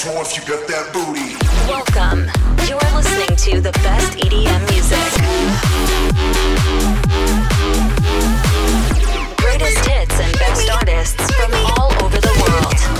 floor if you got that booty. Welcome. You are listening to the best EDM music. Greatest hits and best artists from all over the world.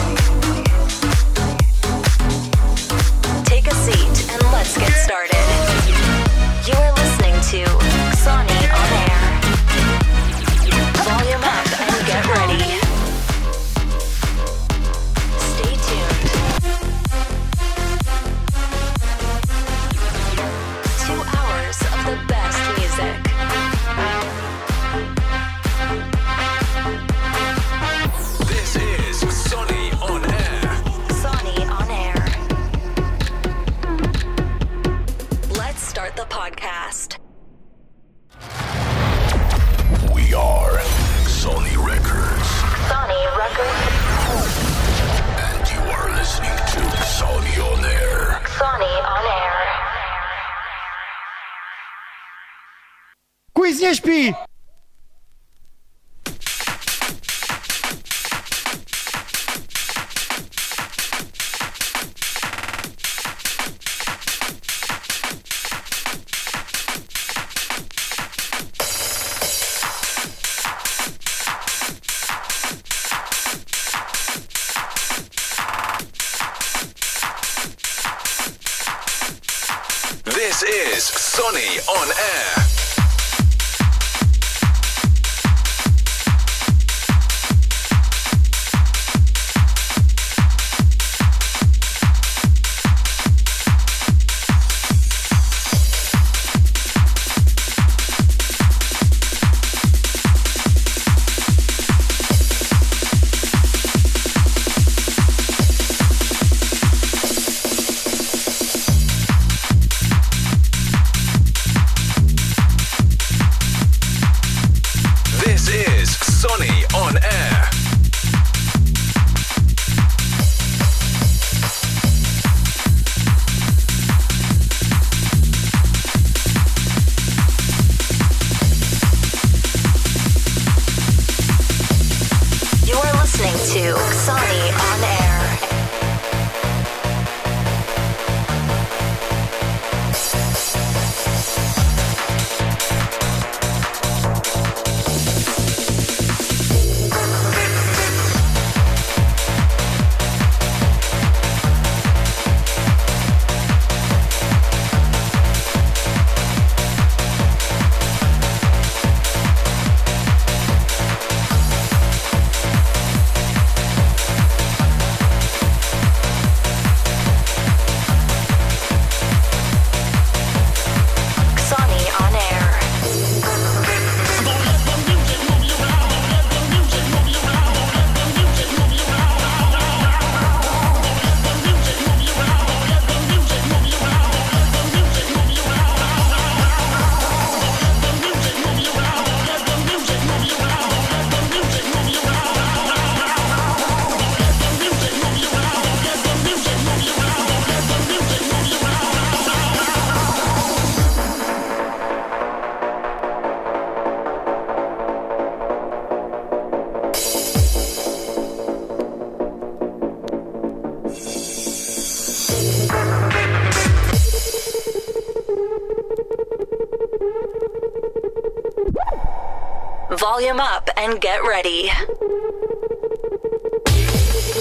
And get ready.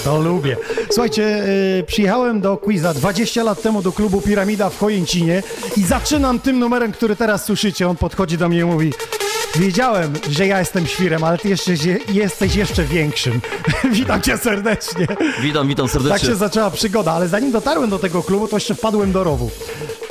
To lubię. Słuchajcie, yy, przyjechałem do quiza 20 lat temu do klubu Piramida w Chojęcinie i zaczynam tym numerem, który teraz słyszycie. On podchodzi do mnie i mówi Wiedziałem, że ja jestem świrem, ale ty jeszcze, jesteś jeszcze większym. Witam cię serdecznie. Witam, witam Tak serdecznie. się zaczęła przygoda, ale zanim dotarłem do tego klubu, to jeszcze wpadłem do rowu.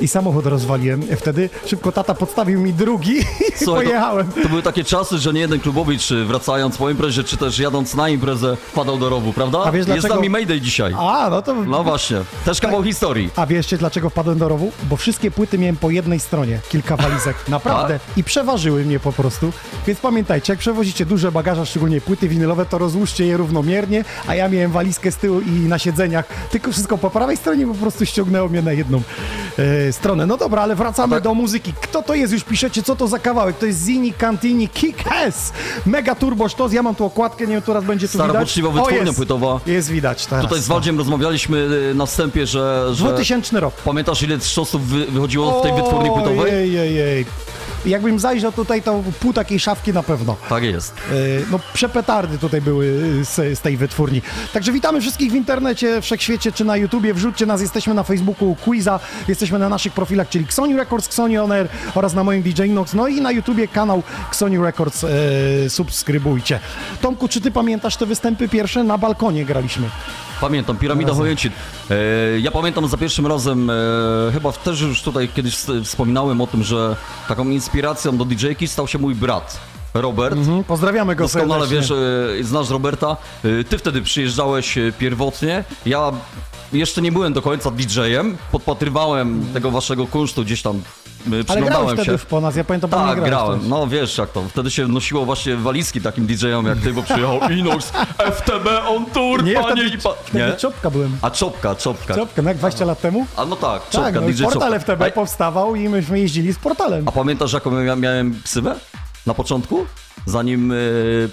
I samochód rozwaliłem. Wtedy szybko tata podstawił mi drugi i Słuchaj, pojechałem. To, to były takie czasy, że nie jeden klubowicz czy wracając po imprezie, czy też jadąc na imprezę wpadał do rowu, prawda? A wiesz Jest dlaczego? z nami Mayday dzisiaj. A, no to... No właśnie, też kawał historii. A wiecie dlaczego wpadłem do rowu? Bo wszystkie płyty miałem po jednej stronie, kilka walizek, naprawdę. I przeważyły mnie po prostu. Więc pamiętajcie, jak przewozicie duże bagaże, szczególnie płyty winylowe, to rozłóżcie je równomiernie, a ja miałem walizkę z tyłu i na siedzeniach. Tylko wszystko po prawej stronie po prostu ściągnęło mnie na jedną e, stronę. No dobra, ale wracamy Tak. do muzyki. Kto to jest? Już piszecie, co to za kawałek? To jest Zini Cantini Kick Ass. Mega turbo sztos. Ja mam tu okładkę, nie wiem, teraz będzie tu Stara, widać. poczciwa O, wytwórnia jest. płytowa. Jest widać teraz. Tutaj z Waldziem rozmawialiśmy y, na wstępie, że... że 2000 rok. Pamiętasz ile sztosów wy, wychodziło w tej wytwórni płytowej? Ojej, ojej. Jakbym zajrzał tutaj, to pół takiej szafki na pewno. Tak jest. E, No, przepetardy tutaj były e, z, z tej wytwórni. Także witamy wszystkich w internecie, wszechświecie czy na YouTubie. Wrzućcie nas, jesteśmy na Facebooku Quiza, jesteśmy na naszych profilach, czyli Xoni Records, Xoni On Air oraz na moim DJ Nox. No i na YouTubie kanał Xoni Records e, subskrybujcie. Tomku, czy ty pamiętasz te występy pierwsze? Na balkonie graliśmy. Pamiętam, Piramida Chojęcin. E, ja pamiętam za pierwszym razem, e, chyba też już tutaj kiedyś wspominałem o tym, że taką inspiracją do DJ-ki stał się mój brat, Robert. Mhm, Pozdrawiamy go Doskonale serdecznie. wiesz, e, znasz Roberta. E, Ty wtedy przyjeżdżałeś e, pierwotnie. Ja jeszcze nie byłem do końca DJ-em. Podpatrywałem tego waszego kunsztu gdzieś tam. Ale grałeś Przyglądałem wtedy się. w Ponas, ja pamiętam, Tak, grałeś grałem. też. No wiesz jak to. Wtedy się nosiło właśnie walizki takim DJ-om jak ty, bo przyjechał Inox, FTB on tour, Nie, panie wtedy, i pa... wtedy Nie? czopka byłem. A czopka, czopka. Czopka, no jak 20 lat temu? A no tak, Tak, czopka, no i DJ portal czopka. FTB powstawał i myśmy jeździli z portalem. A pamiętasz jaką ja miałem ksywę? Na początku? Zanim yy,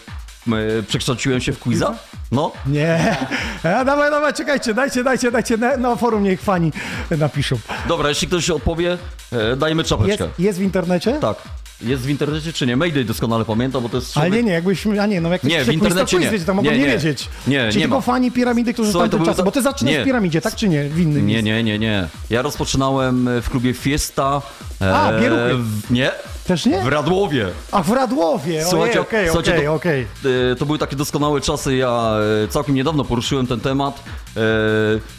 przekształciłem się w quiza? No, Nie. A, dawaj, dawaj, czekajcie, dajcie, dajcie, dajcie. Na, na forum niech fani napiszą. dobra, jeśli ktoś odpowie, e, dajmy Jest, czapeczkę. jest w internecie? Tak. Jest w internecie czy nie? Mayday doskonale pamiętam, bo to jest Ale nie, nie, jakbyśmy, a nie, no jak Nie, w internecie nie. wiedzieć, to mogą Nie, nie, nie. wiedzieć. Nie, Czy nie tylko ma. fani piramidy, którzy Słuchaj, tamtym za- bo ty zaczynasz nie. w piramidzie, tak czy nie? W innym Nie, nie, nie, nie. Ja rozpoczynałem w klubie Fiesta. E, A, Bieruchy. w- Nie. Też nie? W Radłowie. A w Radłowie, Słuchajcie, okej, okej, słuchajcie, okej, to- okej. E, To były takie doskonałe czasy. Ja e, całkiem niedawno poruszyłem ten temat. E,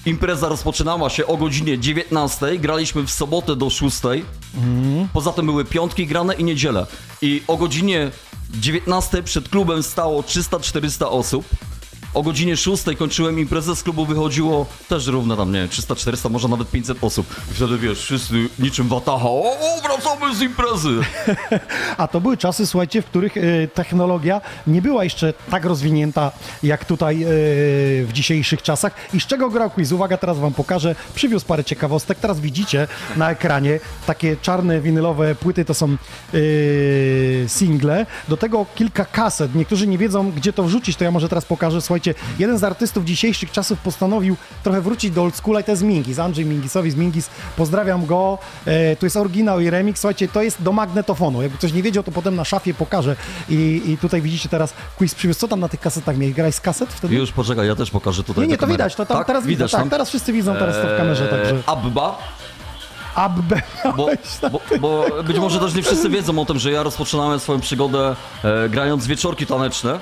Impreza rozpoczynała się o godzinie 19. Graliśmy w sobotę do 6. Poza tym były piątki grane i niedzielę. I o godzinie 19 przed klubem stało 300-400 osób. O godzinie 6 kończyłem imprezę, z klubu wychodziło też równo tam, nie wiem, 300-400, może nawet 500 osób. I wtedy wiesz, wszyscy niczym wataha, o, o wracamy z imprezy. A to były czasy, słuchajcie, w których e, technologia nie była jeszcze tak rozwinięta jak tutaj e, w dzisiejszych czasach. I z czego grał quiz? Uwaga, teraz wam pokażę. Przywiózł parę ciekawostek. Teraz widzicie na ekranie takie czarne winylowe płyty, to są e, single. Do tego kilka kaset. Niektórzy nie wiedzą, gdzie to wrzucić, to ja może teraz pokażę. Słuchajcie, jeden z artystów dzisiejszych czasów postanowił trochę wrócić do old schoola i to jest Mingis, Andrzej Mingisowi z Mingis. Pozdrawiam go. E, tu jest oryginał i remix. Słuchajcie, to jest do magnetofonu. Jakby ktoś nie wiedział, to potem na szafie pokażę. I, i tutaj widzicie teraz quiz przywiózł. Co tam na tych kasetach miałeś? Grałeś z kaset wtedy? Już poczekaj, ja też pokażę tutaj. nie, nie, to kamery. widać, to tam tak? teraz widzę, widać tak, tam? teraz wszyscy widzą teraz to w kamerze, także... Eee, Abba, Abbe, bo, bo, bo być może też nie wszyscy wiedzą o tym, że ja rozpoczynałem swoją przygodę e, grając wieczorki taneczne.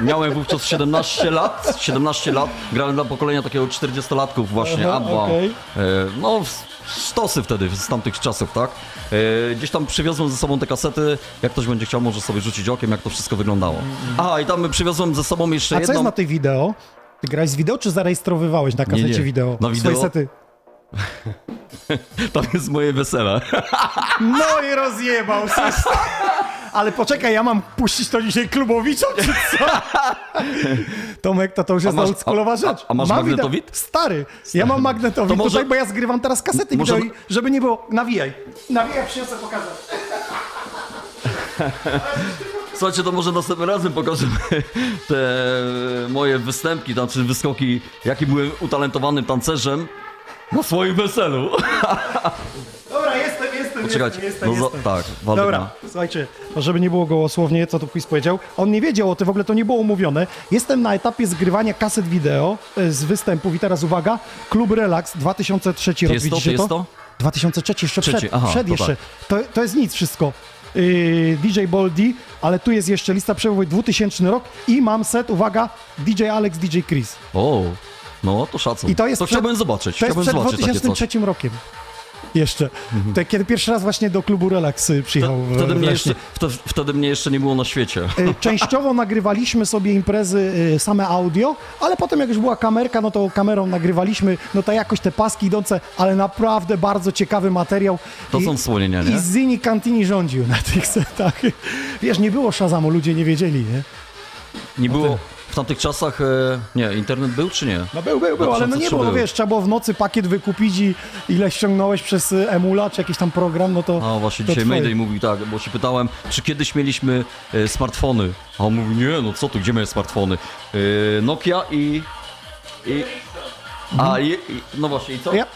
Miałem wówczas 17 lat, 17 lat, grałem dla pokolenia takiego 40-latków właśnie, Aha, Abba. okej. E, no, stosy wtedy, z tamtych czasów, tak? E, gdzieś tam przywiozłem ze sobą te kasety, jak ktoś będzie chciał, może sobie rzucić okiem, jak to wszystko wyglądało. Aha, i tam przywiozłem ze sobą jeszcze A co jedną... jest na tej wideo? Ty grałeś z wideo, czy zarejestrowywałeś na kasecie nie. wideo? Na Swoje wideo. Tam jest moje wesele. No i rozjebał system. Ale poczekaj, ja mam puścić to dzisiaj klubowiczom, czy co? Tomek, to to już jest oldschoolowa a- rzecz. a masz Mam magnetowid? wideo- Stary, ja mam magnetowid To może- tutaj, bo ja zgrywam teraz kasety Może- wideo, żeby nie było... Nawijaj. Nawijaj, przyniosę pokazać. Słuchajcie, to może następnym razem pokażemy te moje występki, tam, czy wyskoki, jaki byłem utalentowanym tancerzem na swoim weselu. Dobra, jestem, jestem, Poczekajcie, jestem, jestem, no jestem. tak, Waldek Dobra, ma. słuchajcie, to żeby nie było gołosłownie, co tu quiz powiedział, on nie wiedział o tym, w ogóle to nie było umówione. Jestem na etapie zgrywania kaset wideo e, z występów i teraz uwaga, Klub Relax 2003 rok, Jest to, widzicie jest to? 2003 jeszcze Trzeci, przed, aha, przed to jeszcze. tak. To, to jest nic wszystko. Yy, DJ Boldy, ale tu jest jeszcze lista przełomowa 2000 rok i mam set, uwaga, DJ Alex, DJ Chris. O, no to szacun. I to jest to przed- chciałbym zobaczyć, To jest chciałbym przed zobaczyć takie coś. 2003 rokiem. Jeszcze. To kiedy pierwszy raz właśnie do klubu Relax y, przyjechał. w- Wtedy w mnie, Lesznie. jeszcze, wtedy, wtedy mnie jeszcze nie było na świecie. Y, Częściowo nagrywaliśmy sobie imprezy y, same audio, ale potem jak już była kamerka, no to kamerą nagrywaliśmy, no to jakoś te paski idące, ale naprawdę bardzo ciekawy materiał. To I- są wspomnienia, nie? I Zini Cantini rządził na tych setach. Wiesz, nie było Shazamu, ludzie nie wiedzieli, nie? Nie było, tamtych czasach, e, nie, internet był czy nie? No był, był, był, ale no nie 2003 było, no wiesz, trzeba było w nocy pakiet wykupić i ile ściągnąłeś przez y, emula, czy jakiś tam program, no to... A właśnie to dzisiaj twoje. Mayday mówił tak, bo się pytałem, czy kiedyś mieliśmy e, smartfony. A on mówi, nie, no co tu, gdzie miałem smartfony? E, Nokia i... i a, i, i, no właśnie, i co? Ja,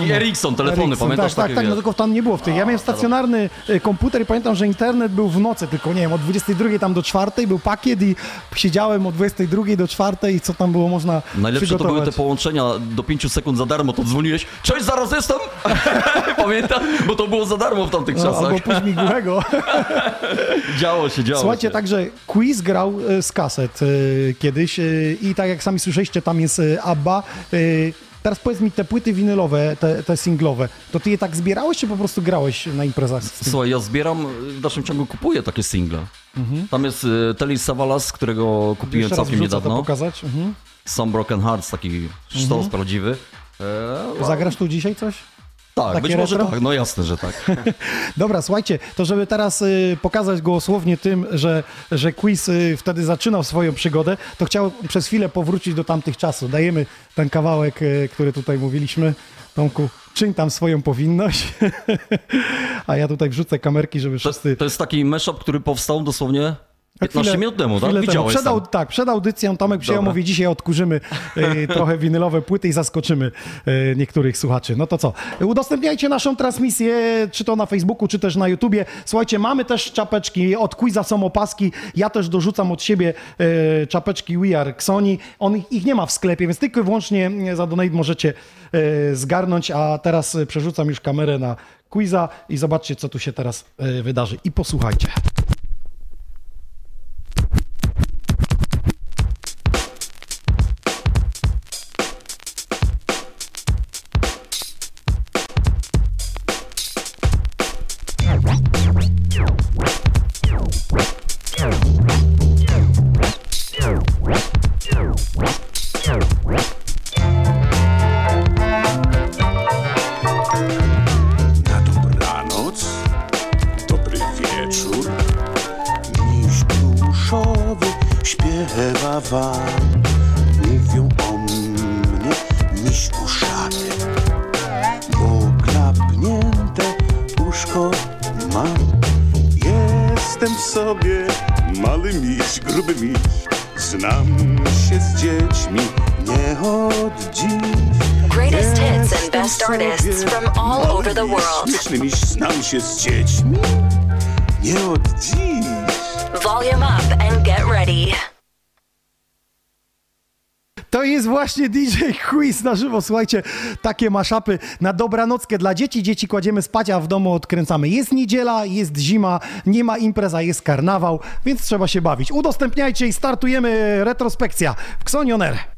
I Ericsson, telefony, Ericsson, pamiętasz tak, takie? tak, tak, no tylko tam nie było w tych. Ja miałem stacjonarny y, komputer i pamiętam, że internet był w nocy, tylko nie wiem, od 22 tam do 4 był pakiet i siedziałem od 22 do 4 i co tam było można Najlepsze to były te połączenia do 5 sekund za darmo, to dzwoniłeś, cześć, zaraz jestem! Pamiętam, bo to było za darmo w tamtych no, czasach. albo później migłego. Działo się, działo Słuchajcie, się. także Quiz grał e, z kaset e, kiedyś i tak jak sami słyszeliście, tam jest ABBA. E, Teraz powiedz mi, te płyty winylowe, te, te singlowe, to ty je tak zbierałeś, czy po prostu grałeś na imprezach? Słuchaj, ja zbieram, w dalszym ciągu kupuję takie single. Tam jest y, Telis Savalas, którego kupiłem Mhm. Jeszcze całkiem wrzucę to niedawno. pokazać. Mhm. Some Broken Hearts, taki sztos prawdziwy. E, Zagrasz tu dzisiaj coś? Tak, takie być może retro? tak, no jasne, że tak. Dobra, słuchajcie, to żeby teraz y, pokazać gołosłownie tym, że, że quiz y, wtedy zaczynał swoją przygodę, to chciał przez chwilę powrócić do tamtych czasów. Dajemy ten kawałek, y, który tutaj mówiliśmy. Tomku, czyń tam swoją powinność. A ja tutaj wrzucę kamerki, żeby To, wszyscy... to jest taki mashup, który powstał dosłownie 15 Chwilę- minut temu, tak? Widziałeś Przed, tam. tak, przed audycją Tomek przyjął, mówi, dzisiaj odkurzymy y, trochę winylowe płyty i zaskoczymy y, niektórych słuchaczy. No to co? Udostępniajcie naszą transmisję, czy to na Facebooku, czy też na YouTubie. Słuchajcie, mamy też czapeczki, od Quiza są opaski. Ja też dorzucam od siebie y, czapeczki We Are Xoni. On, ich- nie ma w sklepie, więc tylko i wyłącznie y, za donate możecie zgarnąć, a teraz przerzucam już kamerę na Quiza i zobaczcie, co tu się teraz wydarzy. I posłuchajcie. Jest właśnie DJ Quiz na żywo. Słuchajcie, takie maszapy na dobranockę dla dzieci. Dzieci kładziemy spać, a w domu odkręcamy. Jest niedziela, jest zima, nie ma impreza, jest karnawał, więc trzeba się bawić. Udostępniajcie i startujemy retrospekcja w Xonioner.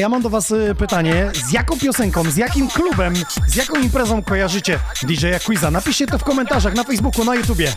Ja mam do was y, pytanie, z jaką piosenką, z jakim klubem, z jaką imprezą kojarzycie DJ-a Quiza? Napiszcie to w komentarzach na Facebooku, na YouTubie.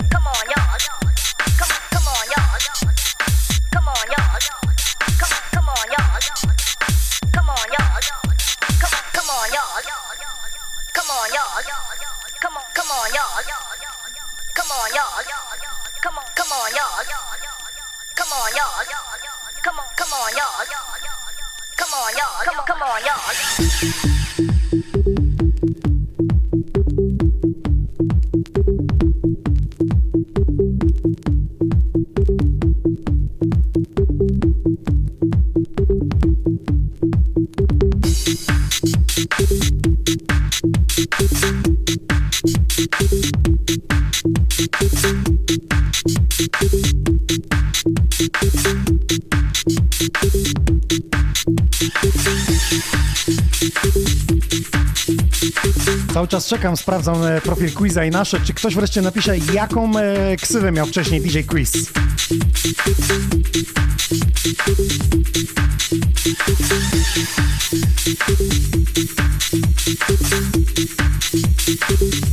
Czas czekam, sprawdzam e, profil Quiza i nasze. Czy ktoś wreszcie napisze, jaką e, ksywę miał wcześniej DJ Quiz? You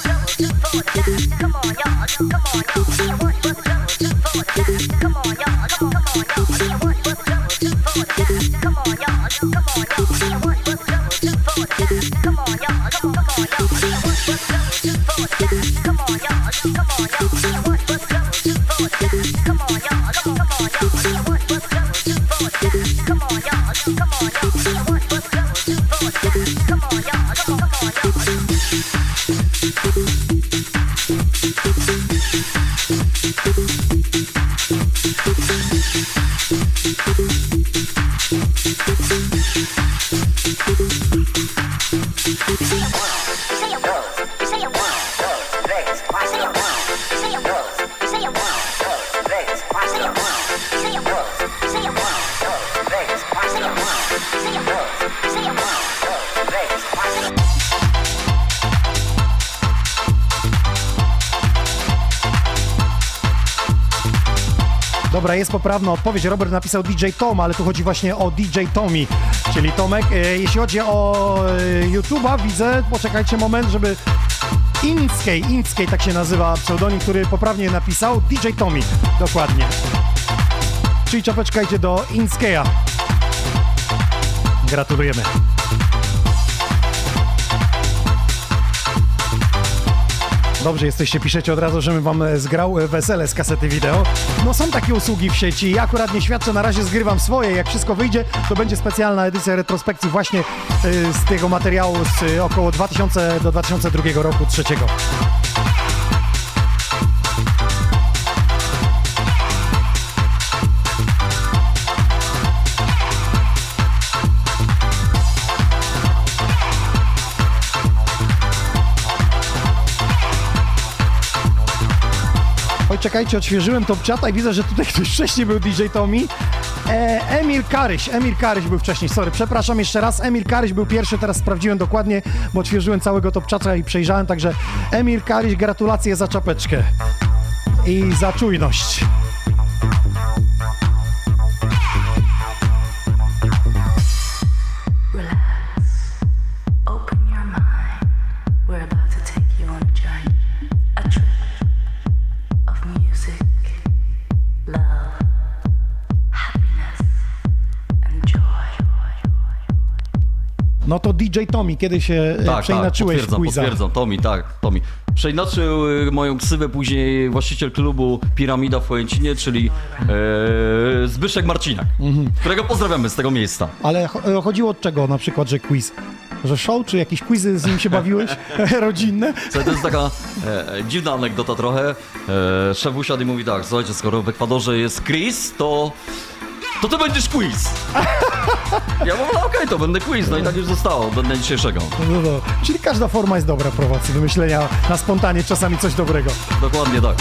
jest poprawna odpowiedź. Robert napisał DJ Tom, ale tu chodzi właśnie o DJ Tommy, czyli Tomek. E, jeśli chodzi o e, YouTube'a, widzę, poczekajcie moment, żeby Inskej, Inskej tak się nazywa pseudonim, który poprawnie napisał. DJ Tommy, dokładnie. Czyli czapeczka idzie do Inskeja. Gratulujemy. Dobrze jesteście, piszecie od razu, żebym wam e, zgrał e, wesele z kasety wideo. No są takie usługi w sieci, ja akurat nie świadczę, na razie zgrywam swoje. Jak wszystko wyjdzie, to będzie specjalna edycja retrospekcji właśnie e, z tego materiału z około 2000 do 2002 roku trzeciego. Czekajcie, odświeżyłem top czata i widzę, że tutaj ktoś wcześniej był DJ Tommy. E, Emil Karyś, Emil Karyś był wcześniej, sorry, przepraszam jeszcze raz. Emil Karyś był pierwszy, teraz sprawdziłem dokładnie, bo odświeżyłem całego top czata i przejrzałem, także Emil Karyś, gratulacje za czapeczkę i za czujność. No to DJ Tommy, kiedy się tak, Tak, przeinaczyłeś tak, potwierdzam, quiza? potwierdzam, Tomi, tak, Tomi. Przeinaczył y, moją ksywę później właściciel klubu Piramida w Chojęcinie, czyli e, Zbyszek Marcinak, Mhm. którego pozdrawiamy z tego miejsca. Ale e, chodziło od czego na przykład, że quiz? Że show, czy jakieś quizy z nim się bawiłeś? Rodzinne? Słuchaj, to jest taka e, dziwna anegdota trochę. E, szef usiadł i mówi tak, słuchajcie, skoro w Ekwadorze jest Chris, to... To ty będziesz quiz! Ja mówię, no okej, to będę quiz, no i tak już zostało, do dnia dzisiejszego. No, no. Czyli każda forma jest dobra prowacji, wymyślenia na spontanie czasami coś dobrego. Dokładnie tak.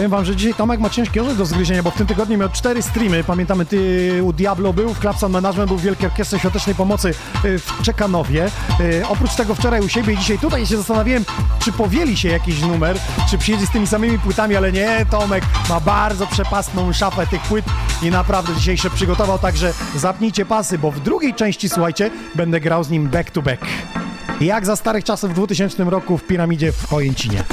Powiem wam, że dzisiaj Tomek ma ciężki orzech do zgryzienia, bo w tym tygodniu miał cztery streamy. Pamiętamy, ty u Diablo był, w Clapson Management był w Wielkiej Orkiestrze Świątecznej Pomocy y, w Czekanowie. Y, Oprócz tego wczoraj u siebie i dzisiaj tutaj się zastanawiałem, czy powieli się jakiś numer, czy przyjedzie z tymi samymi płytami, ale nie, Tomek ma bardzo przepastną szafę tych płyt i naprawdę dzisiejsze przygotował, także zapnijcie pasy, bo w drugiej części, słuchajcie, będę grał z nim back to back. Jak za starych czasów w 2000 roku w Piramidzie w Chojęcinie.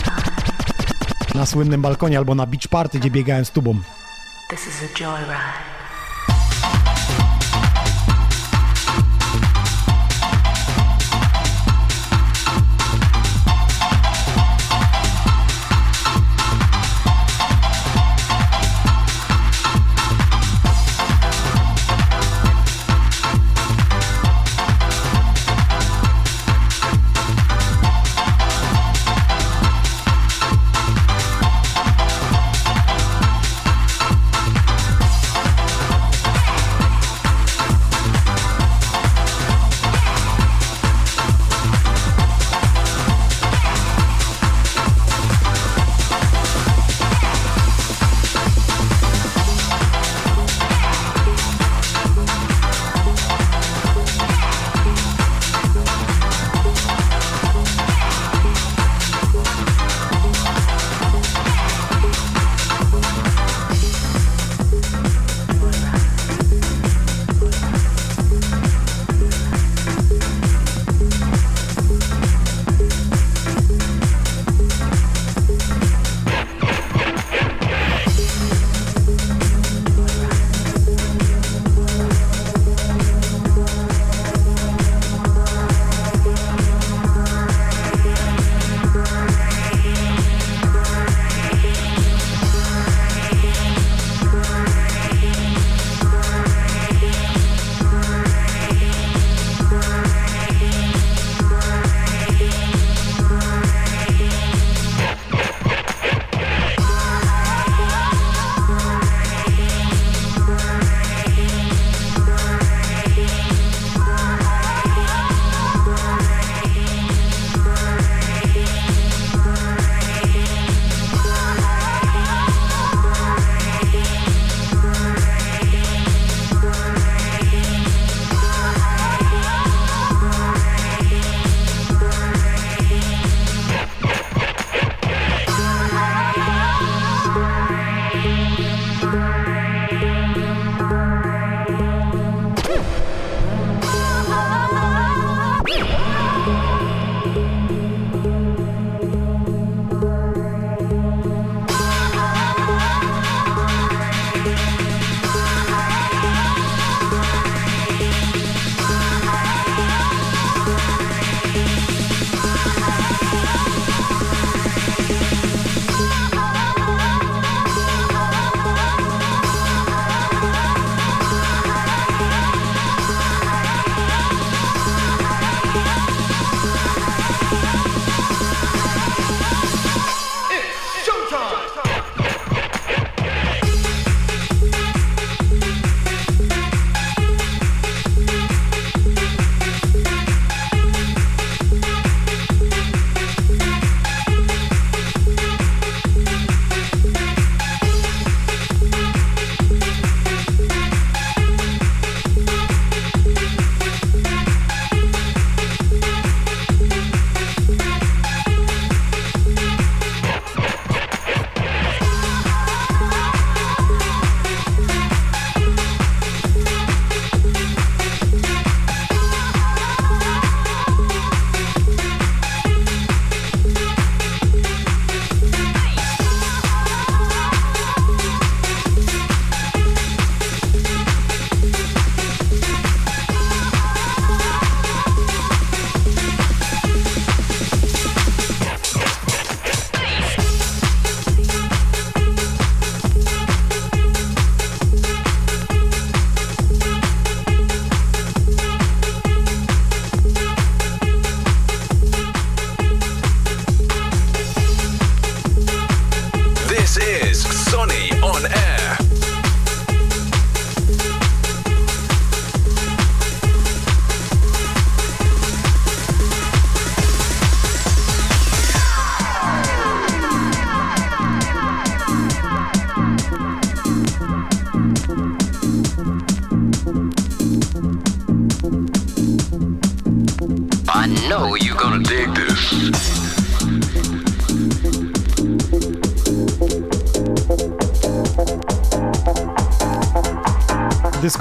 Na słynnym balkonie albo na beach party, gdzie biegałem z tubą. This is a joyride.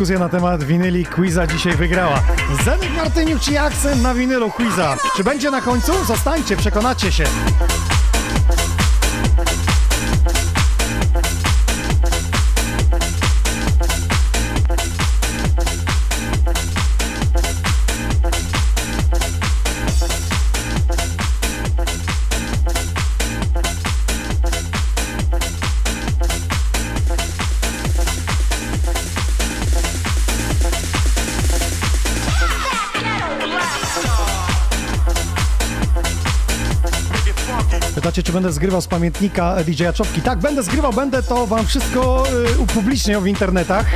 Dyskusja na temat winyli Quiza dzisiaj wygrała. Zenek Martyniuk czy akcent na winylu Quiza? Czy będzie na końcu? Zostańcie, przekonacie się. Będę zgrywał z pamiętnika DJ-a Czopki? Tak, będę zgrywał, będę to wam wszystko y, upubliczniał w internetach.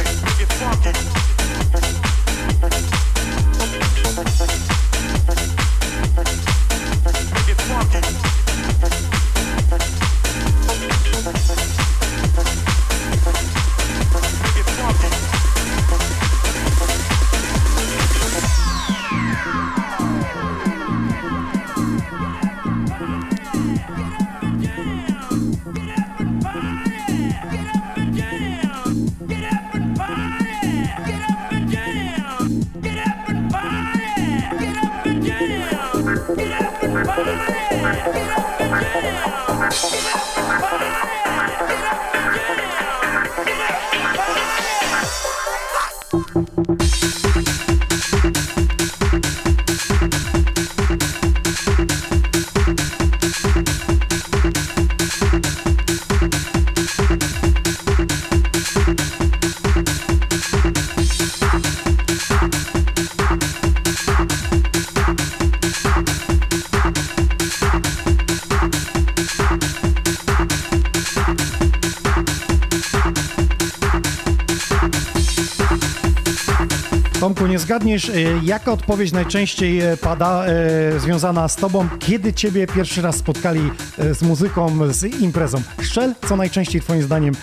Zgadniesz, y, jaka odpowiedź najczęściej e, pada e, związana z tobą, kiedy ciebie pierwszy raz spotkali e, z muzyką, z imprezą? Szczel, co najczęściej twoim zdaniem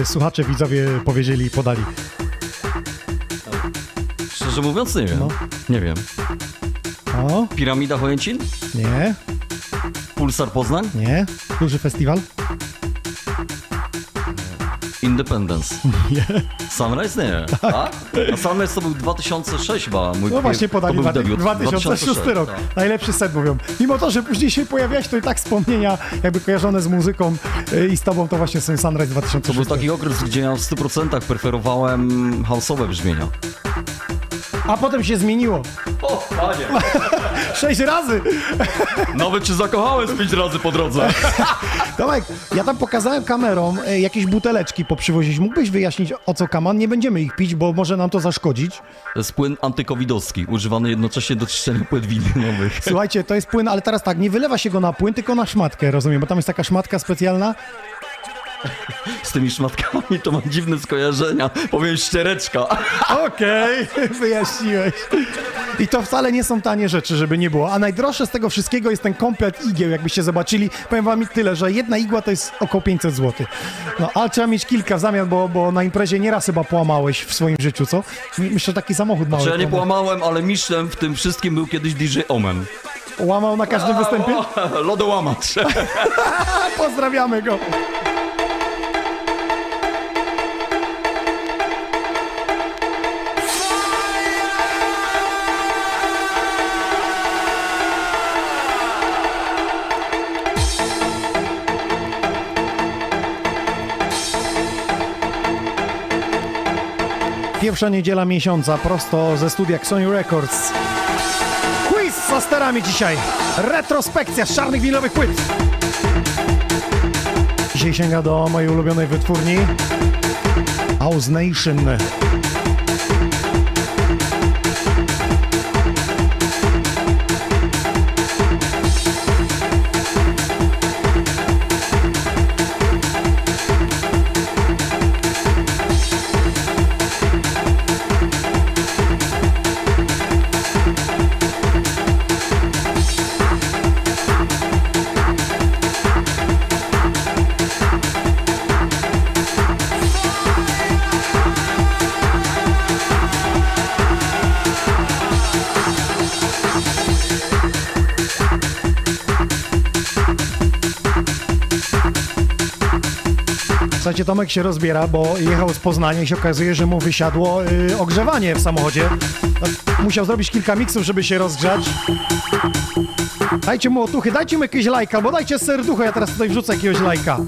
e, słuchacze, widzowie powiedzieli i podali? Szczerze mówiąc, nie wiem. No. Nie wiem. O, Piramida Chojęcin? nie, Pulsar Poznań? nie, duży festiwal? Independence. Nie. Sunrise? Nie. Tak? A Sunrise to był 2006 chyba. Mój No właśnie podali to debiut. 2006 rok. tak. Najlepszy set mówią. Mimo to, że później się pojawiałeś, to i tak wspomnienia jakby kojarzone z muzyką y, i z tobą to właśnie są Sunrise To był 2006. taki okres, gdzie ja w 100% preferowałem house'owe brzmienia. A potem się zmieniło. O, panie! Sześć razy! Nawet cię zakochałem z pięć razy po drodze. Tomek, ja tam pokazałem kamerą e, jakieś buteleczki poprzywozić. Mógłbyś wyjaśnić o co kaman? Nie będziemy ich pić, bo może nam to zaszkodzić. To jest płyn antykowidowski, używany jednocześnie do czyszczenia płyt winylowych. Słuchajcie, to jest płyn, ale teraz tak, nie wylewa się go na płyn, tylko na szmatkę, rozumiem, bo tam jest taka szmatka specjalna. Z tymi szmatkami to mam dziwne skojarzenia. Powiem ściereczka. Okej, wyjaśniłeś. I to wcale nie są tanie rzeczy, żeby nie było. A najdroższe z tego wszystkiego jest ten komplet igieł, jakbyście zobaczyli. Powiem wam tyle, że jedna igła to jest około 500 zł. No, ale trzeba mieć kilka w zamian, bo, bo na imprezie nieraz chyba połamałeś w swoim życiu, co? My- Myślę, że taki samochód mały. Czy ja nie połamał. połamałem, ale mistrzem w tym wszystkim był kiedyś DJ Omen. Łamał na każdym występie? Lodołamacz. Pozdrawiamy go. Pierwsza niedziela miesiąca, prosto ze studia Sony Records. Quiz za sterami dzisiaj. Retrospekcja z czarnych winylowych płyt. Dzisiaj sięga do mojej ulubionej wytwórni House Nation. Słuchajcie, Tomek się rozbiera, bo jechał z Poznania i się okazuje, że mu wysiadło y, ogrzewanie w samochodzie. Tak, musiał zrobić kilka miksów, żeby się rozgrzać. Dajcie mu otuchy, dajcie mu jakieś lajka, bo dajcie serducho, ja teraz tutaj wrzucę jakiegoś lajka.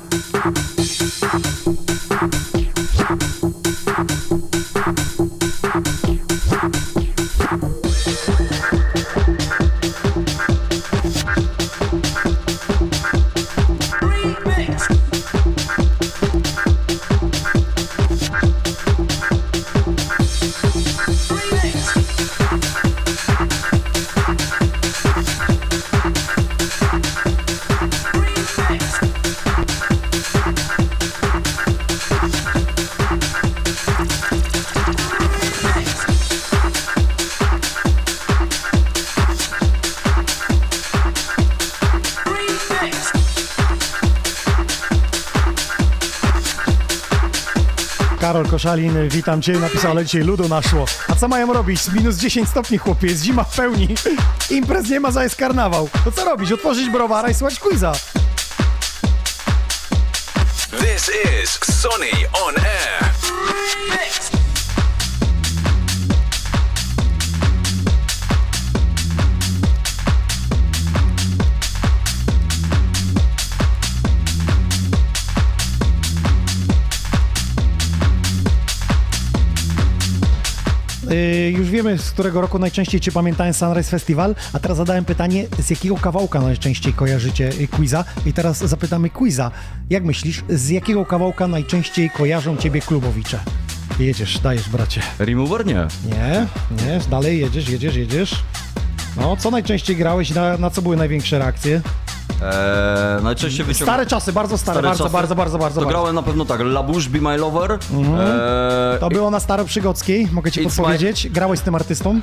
Koszalin, witam Cię, napisał, ale dzisiaj ludu naszło. A co mają robić? Minus 10 stopni, chłopie, jest zima w pełni. Imprez nie ma, za jest karnawał. To co robić? Otworzyć browara i słuchać quiza. Z którego roku najczęściej Cię pamiętałem Sunrise Festival, a teraz zadałem pytanie, z jakiego kawałka najczęściej kojarzycie y, quiza? I teraz zapytamy quiza. Jak myślisz, z jakiego kawałka najczęściej kojarzą Ciebie klubowicze? Jedziesz, dajesz, bracie. Remover nie. Nie, nie, dalej jedziesz, jedziesz, jedziesz. No, co najczęściej grałeś, na, na co były największe reakcje? Eee, najczęściej wyciągam... Stare czasy, bardzo stare, bardzo, czasy. bardzo, bardzo, bardzo, To bardzo. grałem na pewno tak, La Bouche, Be My Lover. Eee, To było na Staroprzygodzkiej, mogę ci It's podpowiedzieć. Grałeś z tym artystą?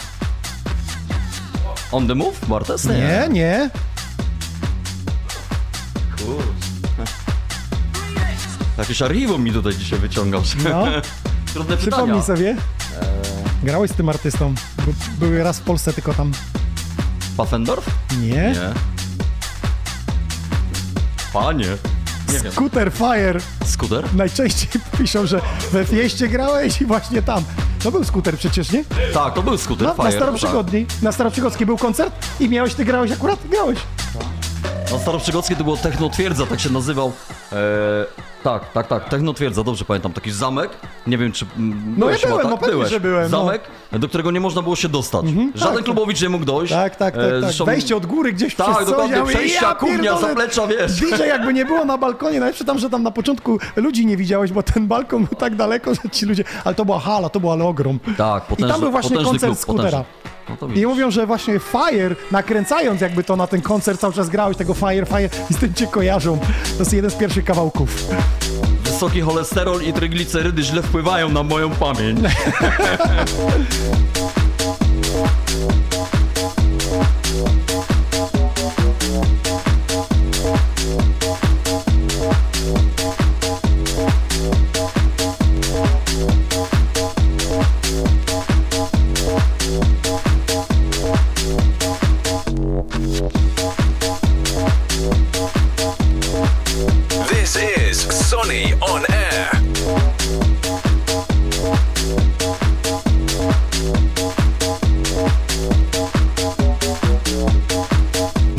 On the Move, Bartes? Nie, nie. Jakieś archiwum mi tutaj dzisiaj wyciągasz. No. Trudne pytania. Przypomnij sobie. Grałeś z tym artystą. By- Były raz w Polsce, tylko tam. Pfaffendorf? Nie. Nie. Panie. Nie wiem. Scooter Fire. Skuter? Najczęściej piszą, że we Fieście grałeś i właśnie tam. To był skuter przecież, nie? Tak, to był skuter No, Fire. na Staroprzygodni. Na Staroprzygodzkiej był koncert i miałeś, ty grałeś akurat? Grałeś. Tak. Na Staroprzygodzkie to było Technotwierdza, tak się nazywał. Eee, tak, tak, tak, Technotwierdza, dobrze pamiętam. Taki zamek, nie wiem czy... mm, No ja byłem, no tak? pewnie, byłeś. że byłem, no. Zamek, do którego nie można było się dostać. Żaden tak. klubowicz nie mógł dojść. Tak, tak, tak. Eee, tak. zresztą- Wejście od góry gdzieś Tak, przez coś. mówię, przejścia, ja kuchnia, zaplecza, wiesz. DJ jakby nie było na balkonie, nawet tam, że tam na początku ludzi nie widziałeś, bo ten balkon był tak daleko, że ci ludzie... Ale to była hala, to był ale ogrom. Tak, I potężny, tam był właśnie koncert klub, skutera. potężny. No I mówią, że właśnie Fire, nakręcając jakby to na ten koncert, cały czas grałeś tego Fire, Fire i z tym cię kojarzą. To jest jeden z pierwszych kawałków. Wysoki cholesterol i triglicerydy źle wpływają na moją pamięć.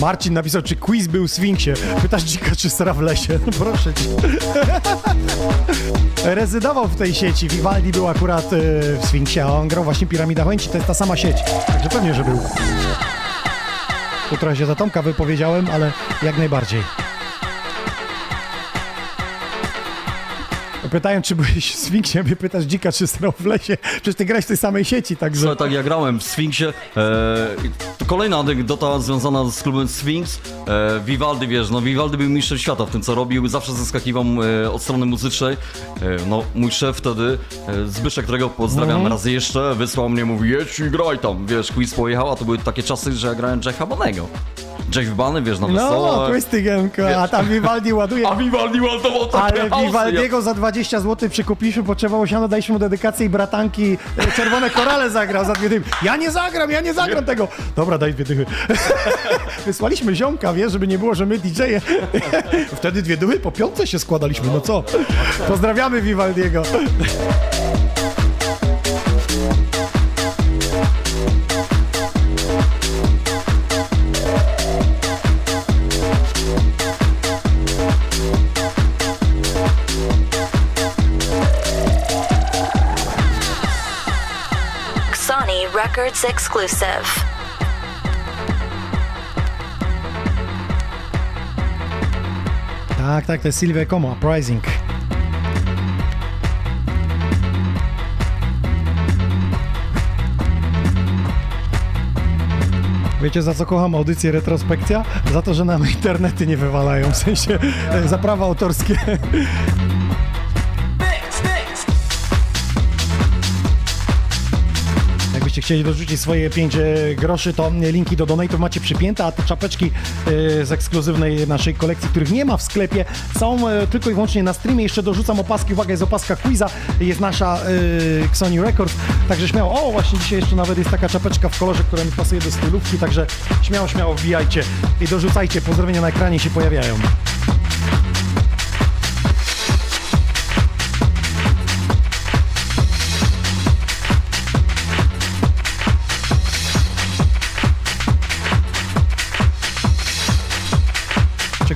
Marcin napisał, czy quiz był w Sfinksie. Pytasz dzika, czy sera w lesie. No proszę cię. Rezydował w tej sieci. Vivaldi był akurat e, w Sfinksie, a on grał właśnie Piramida Chęci. To jest ta sama sieć. Także pewnie, że był. Tu trochę się za Tomka wypowiedziałem, ale jak najbardziej. Pytają, czy byłeś w Sfinksie, mnie pytasz dzika, czy sera w lesie. Przecież ty grałeś w tej samej sieci, także... Słuchaj, tak ja grałem w Sfinksie. E, kolejna anegdota związana z klubem Sphinx. E, Vivaldi, wiesz, no Vivaldi był mistrzem świata w tym, co robił. Zawsze zaskakiwał e, od strony muzycznej. E, no, mój szef wtedy, e, Zbyszek, którego pozdrawiam Mhm. raz jeszcze, wysłał mnie, mówi, jedź i graj tam. Wiesz, quiz pojechał, a to były takie czasy, że ja grałem Jacka Banego. Jeff Bany, wiesz, na No, wesoło. twisty gemka, a tam Vivaldi ładuje. A Vivaldi ładował Ale Vivaldiego za 20 20 zł przykupiliśmy, potrzebowało siano, daliśmy mu dedykację i bratanki e, Czerwone Korale zagrał za dwie dychy. Ja nie zagram, ja nie zagram tego. Dobra, daj dwie dychy. Wysłaliśmy ziomka, wiesz, żeby nie było, że my DJ-e. Wtedy dwie dychy po piątce się składaliśmy, no co? Pozdrawiamy Vivaldiego. Records exclusive. Tak, tak, to jest Sylwia Como, Uprising. Wiecie za co kocham audycję Retrospekcja? Za to, że nam internety nie wywalają, w sensie e, za prawa autorskie. Jakbyście chcieli dorzucić swoje 5 groszy, to linki do donate'ów macie przypięte, a te czapeczki e, z ekskluzywnej naszej kolekcji, których nie ma w sklepie, są e, tylko i wyłącznie na streamie. Jeszcze dorzucam opaski, uwaga, jest opaska Quiza, jest nasza e, Sony Records, także śmiało, o właśnie dzisiaj jeszcze nawet jest taka czapeczka w kolorze, która mi pasuje do stylówki, także śmiało, śmiało wbijajcie i dorzucajcie, pozdrowienia na ekranie się pojawiają.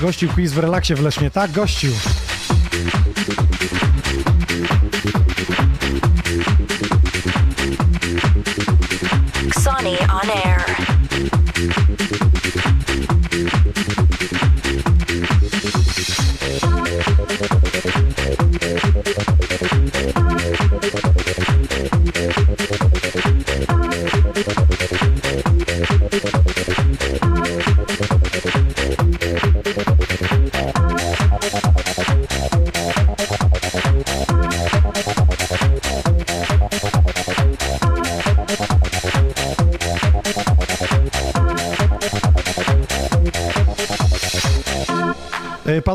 Gościł quiz w relaksie w Lesznie? Tak, gościł.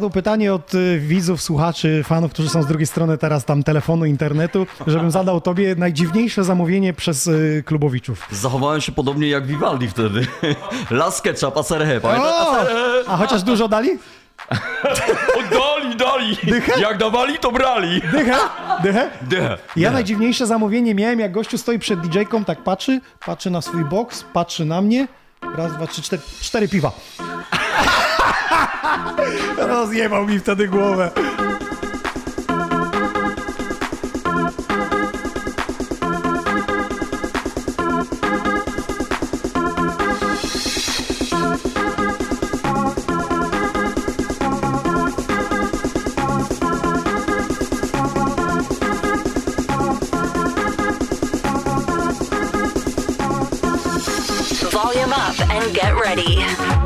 Padło pytanie od e, widzów, słuchaczy, fanów, którzy są z drugiej strony teraz tam telefonu, internetu, żebym zadał tobie najdziwniejsze zamówienie przez e, klubowiczów. Zachowałem się podobnie jak Vivaldi wtedy. Las ketchup, aserhe! A chociaż dużo dali? Dali, dali! Dychę? Jak dawali, to brali! Dychę? Dychę? Dychę. Ja najdziwniejsze zamówienie miałem, jak gościu stoi przed DJ-ką, tak patrzy, patrzy na swój boks, patrzy na mnie. Raz, dwa, trzy, cztery, cztery piwa. Rozjebał mi wtedy głowę. Volume up and get ready.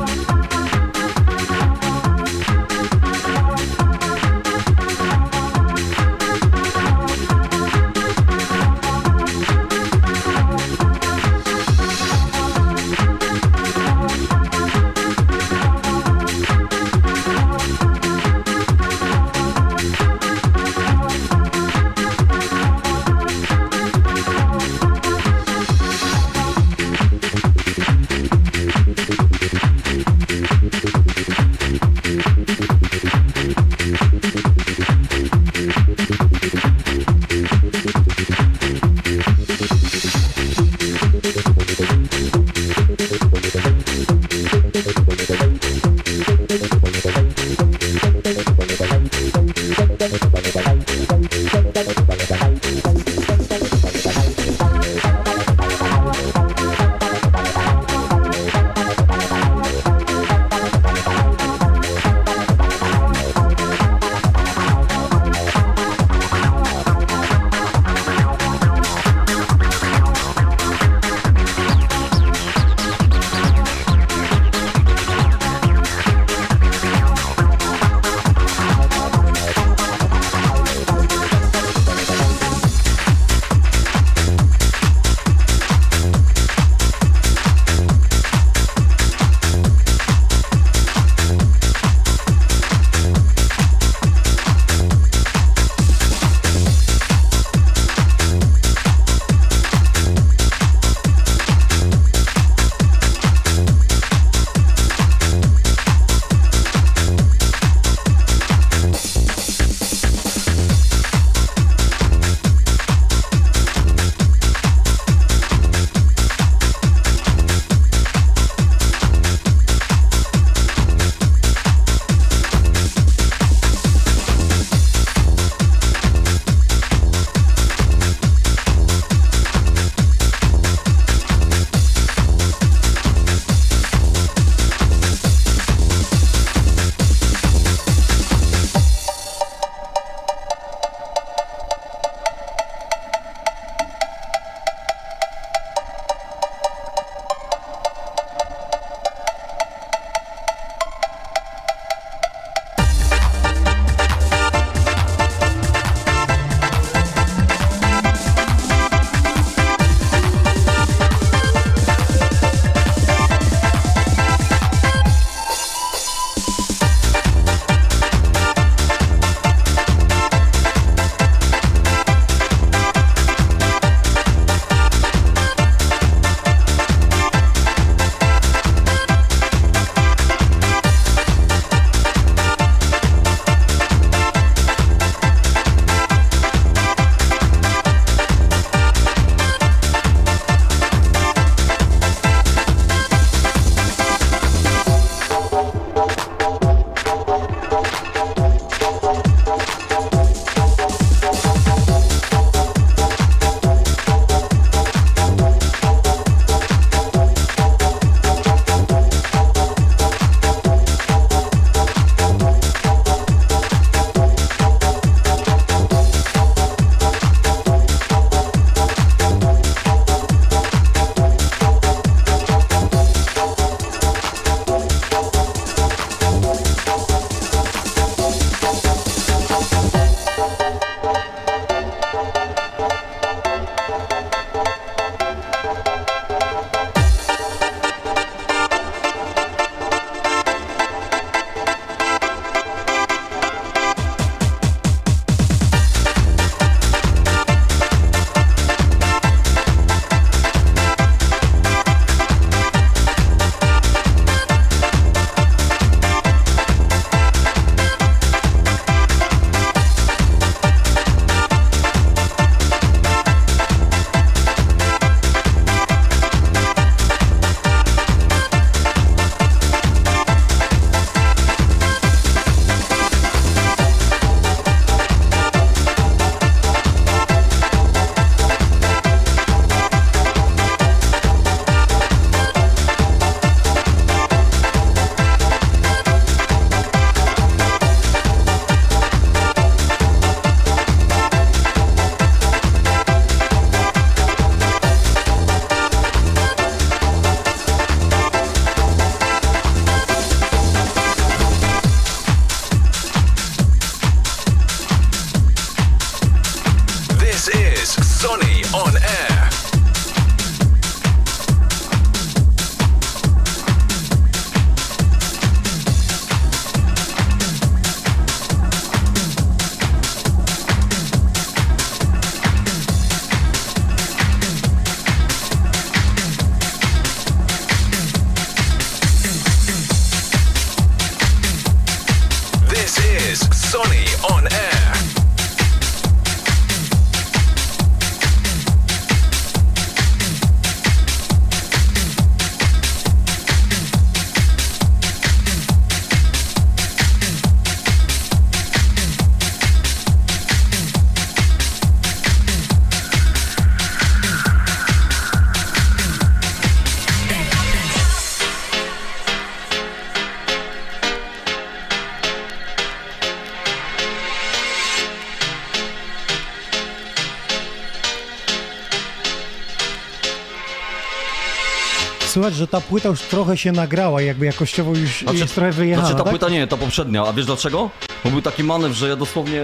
Że ta płyta już trochę się nagrała, jakby jakościowo już Znaczy- jest trochę wyjechana, Znaczy ta tak? płyta nie, ta poprzednia, a wiesz dlaczego? Bo był taki manewr, że ja dosłownie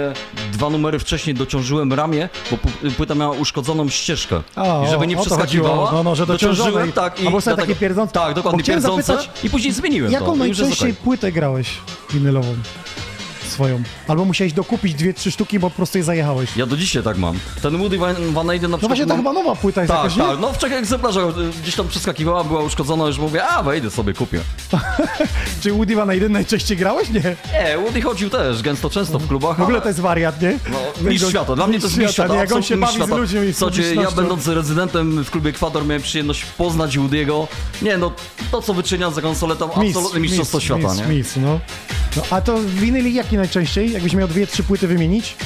dwa numery wcześniej dociążyłem ramię, bo płyta miała uszkodzoną ścieżkę. A, I żeby nie przeskakiwała, no, no, że dociążyłem, dociążonej. tak. I Albo sobie dlatego- takie pierdzące. Tak, dokładnie, pierdzące zapytać, i później zmieniłem Jaką to. i jest najczęściej płytę grałeś winylową? Swoją. Albo musiałeś dokupić dwie, trzy sztuki, bo po prostu je zajechałeś. Ja do dzisiaj tak mam. Ten Woody Van, Van Eyden na No przykład... właśnie, to mam- chyba nowa płyta jest Tak, jakaś, nie? tak, no w trzech egzemplarzach y, gdzieś tam przeskakiwała, była uszkodzona, już mówię, a wejdę sobie, kupię. Czy Woody Van Eyden najczęściej grałeś? Nie. Nie, Woody chodził też gęsto często w klubach, W ogóle ale- to jest wariat, nie? No, mistrz świata, dla mnie to jest mistrz świata. nie? Jak on się bawi z ludźmi Słuchajcie, ja będąc rezydentem w klubie Ekwador miałem przyjemność poznać Woody'ego. Nie no, to co wyczynia za konsolę to absolutny mistrzostwo świata, nie? Mistrz, no. No. A to winyli jaki najczęściej? Jakbyś miał dwie, trzy płyty wymienić?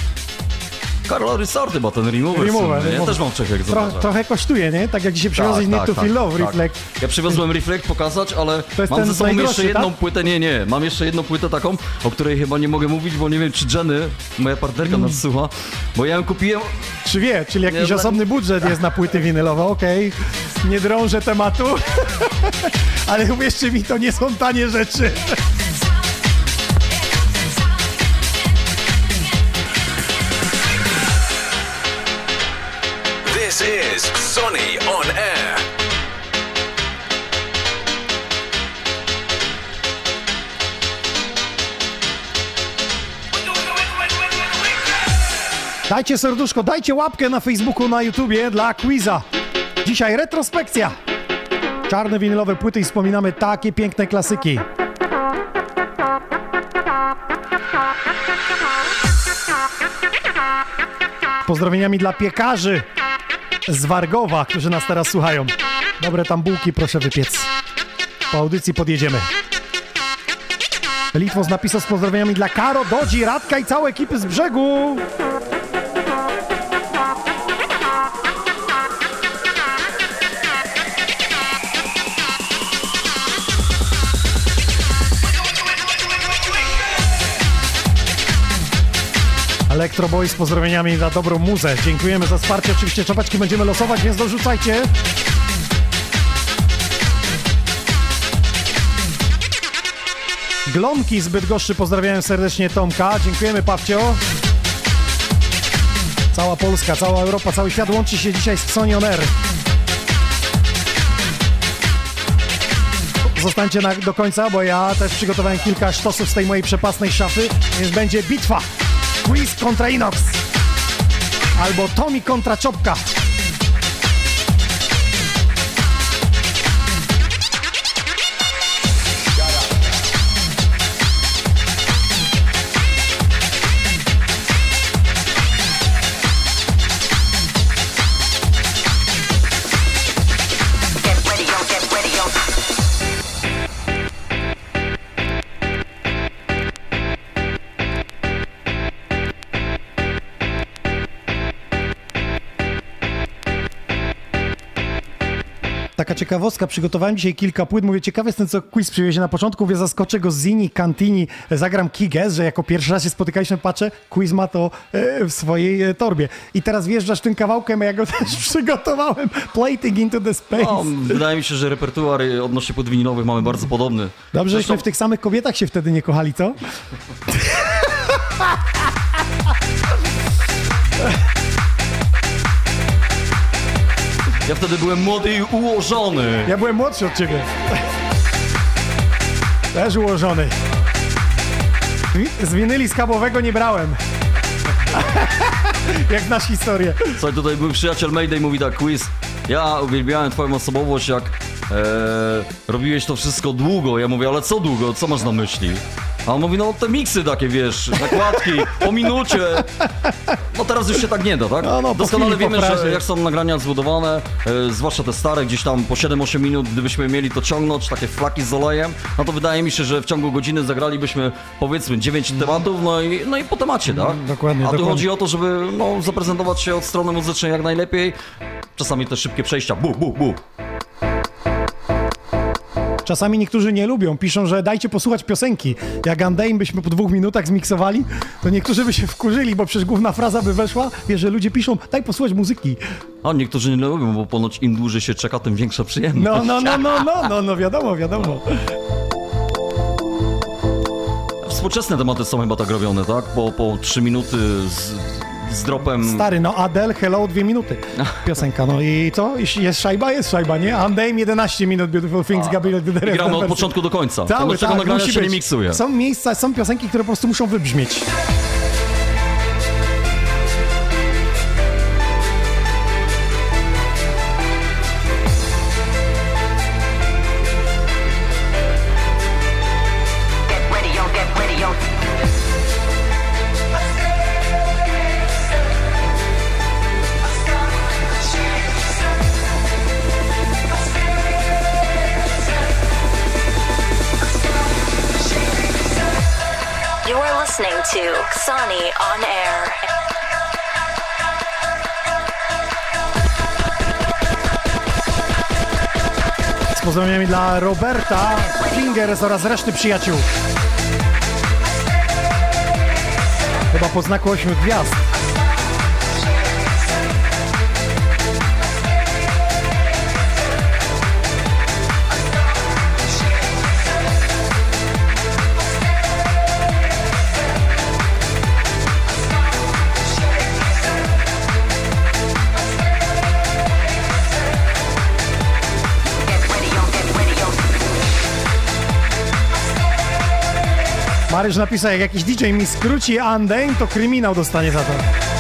Karol Resort chyba ten remover, Remover, słynny, Ja też mam w trzech Tro, trochę kosztuje, nie? Tak jak dzisiaj przywiozłeś Need to Feel Love, Reflect. Ja przywiozłem Reflect pokazać, ale To jest mam ze sobą jeszcze jedną tak? płytę, nie, nie, mam jeszcze jedną płytę taką, o której chyba nie mogę mówić, bo nie wiem czy Jenny, moja partnerka Mm. nas słucha, bo ja ją kupiłem, Czy wie, czyli jakiś Nie, osobny budżet jest na płyty winylowe, okej. Nie drążę tematu, ale uwierzcie mi, to nie są tanie rzeczy. Dajcie serduszko, dajcie łapkę na Facebooku, na YouTubie dla quiza. Dzisiaj retrospekcja. Czarne winylowe płyty i wspominamy takie piękne klasyki. Pozdrowieniami dla piekarzy z Wargowa, którzy nas teraz słuchają. Dobre tam bułki proszę wypiec. Po audycji podjedziemy. Litwos napisał z pozdrowieniami dla Karo, Dodzi, Radka i całej ekipy z brzegu. Electro Boy z pozdrowieniami za dobrą muzę. Dziękujemy za wsparcie. Oczywiście czapeczki będziemy losować, więc dorzucajcie. Glonki z Bydgoszczy pozdrawiałem serdecznie Tomka. Dziękujemy Pawcio. Cała Polska, cała Europa, cały świat łączy się dzisiaj z Sony On Air. Zostańcie na, do końca, bo ja też przygotowałem kilka sztosów z tej mojej przepasnej szafy, więc będzie bitwa. Quiz kontra Inox. Albo Tommy kontra Czopka. Taka ciekawostka, przygotowałem dzisiaj kilka płyt. Mówię, ciekawy jestem, co quiz przywiezie na początku. Mówię, zaskoczę go z Zini, Cantini, zagram Kiges, że jako pierwszy raz się spotykaliśmy, patrzę, quiz ma to e, w swojej e, torbie. I teraz wjeżdżasz tym kawałkiem, a ja go też przygotowałem. Plating into the space. no, wydaje mi się, że repertuar y, odnośnie płyt winylowych mamy bardzo podobny. Dobrze, Zresztą- żeśmy w tych samych kobietach się wtedy nie kochali, co? Ja wtedy byłem młody i ułożony. Ja byłem młodszy od ciebie. Też ułożony. Z winyli skabowego nie brałem. Jak znasz historię. Słuchaj, tutaj mój przyjaciel Mayday mówi tak, quiz. Ja uwielbiałem twoją osobowość, jak robiłeś to wszystko długo. Ja mówię, ale co długo? Co masz na myśli? A on mówi, no te miksy takie, wiesz, nakładki, po minucie. No teraz już się tak nie da, tak? No, no, Doskonale chwili, wiemy, że jak są nagrania zbudowane, e, zwłaszcza te stare, gdzieś tam po 7-8 minut, gdybyśmy mieli to ciągnąć, takie flaki z olejem, no to wydaje mi się, że w ciągu godziny zagralibyśmy powiedzmy 9 tematów, no i, no i po temacie, tak? Mm, dokładnie, A tu dokładnie. chodzi o to, żeby no, zaprezentować się od strony muzycznej jak najlepiej. Czasami te szybkie przejścia, bu, bu, bu. Czasami niektórzy nie lubią, piszą, że dajcie posłuchać piosenki. Jak Undying byśmy po dwóch minutach zmiksowali, to niektórzy by się wkurzyli, bo przecież główna fraza by weszła. Wiesz, że ludzie piszą, daj posłuchać muzyki. A niektórzy nie lubią, bo ponoć im dłużej się czeka, tym większa przyjemność. No, no, no, no, no, no, no, wiadomo, wiadomo. Współczesne tematy są chyba tak robione, tak? Po, po 3 minuty z, z dropem... Stary, no Adele, hello, dwie minuty. Piosenka, no i co? Jest szajba, jest szajba, nie? Undying 11 minut, Beautiful Things, Gabriel I gramy od początku do końca. Cały, to dlaczego tak, nagrania się nie miksuje? Są miejsca, są piosenki, które po prostu muszą wybrzmieć. To Sonny on Air. Z pozdrowieniami dla Roberta Fingers oraz reszty przyjaciół. Chyba po znaku ośmiu gwiazd. Maryś napisał, jak jakiś DJ mi skróci Undying, to kryminał dostanie za to.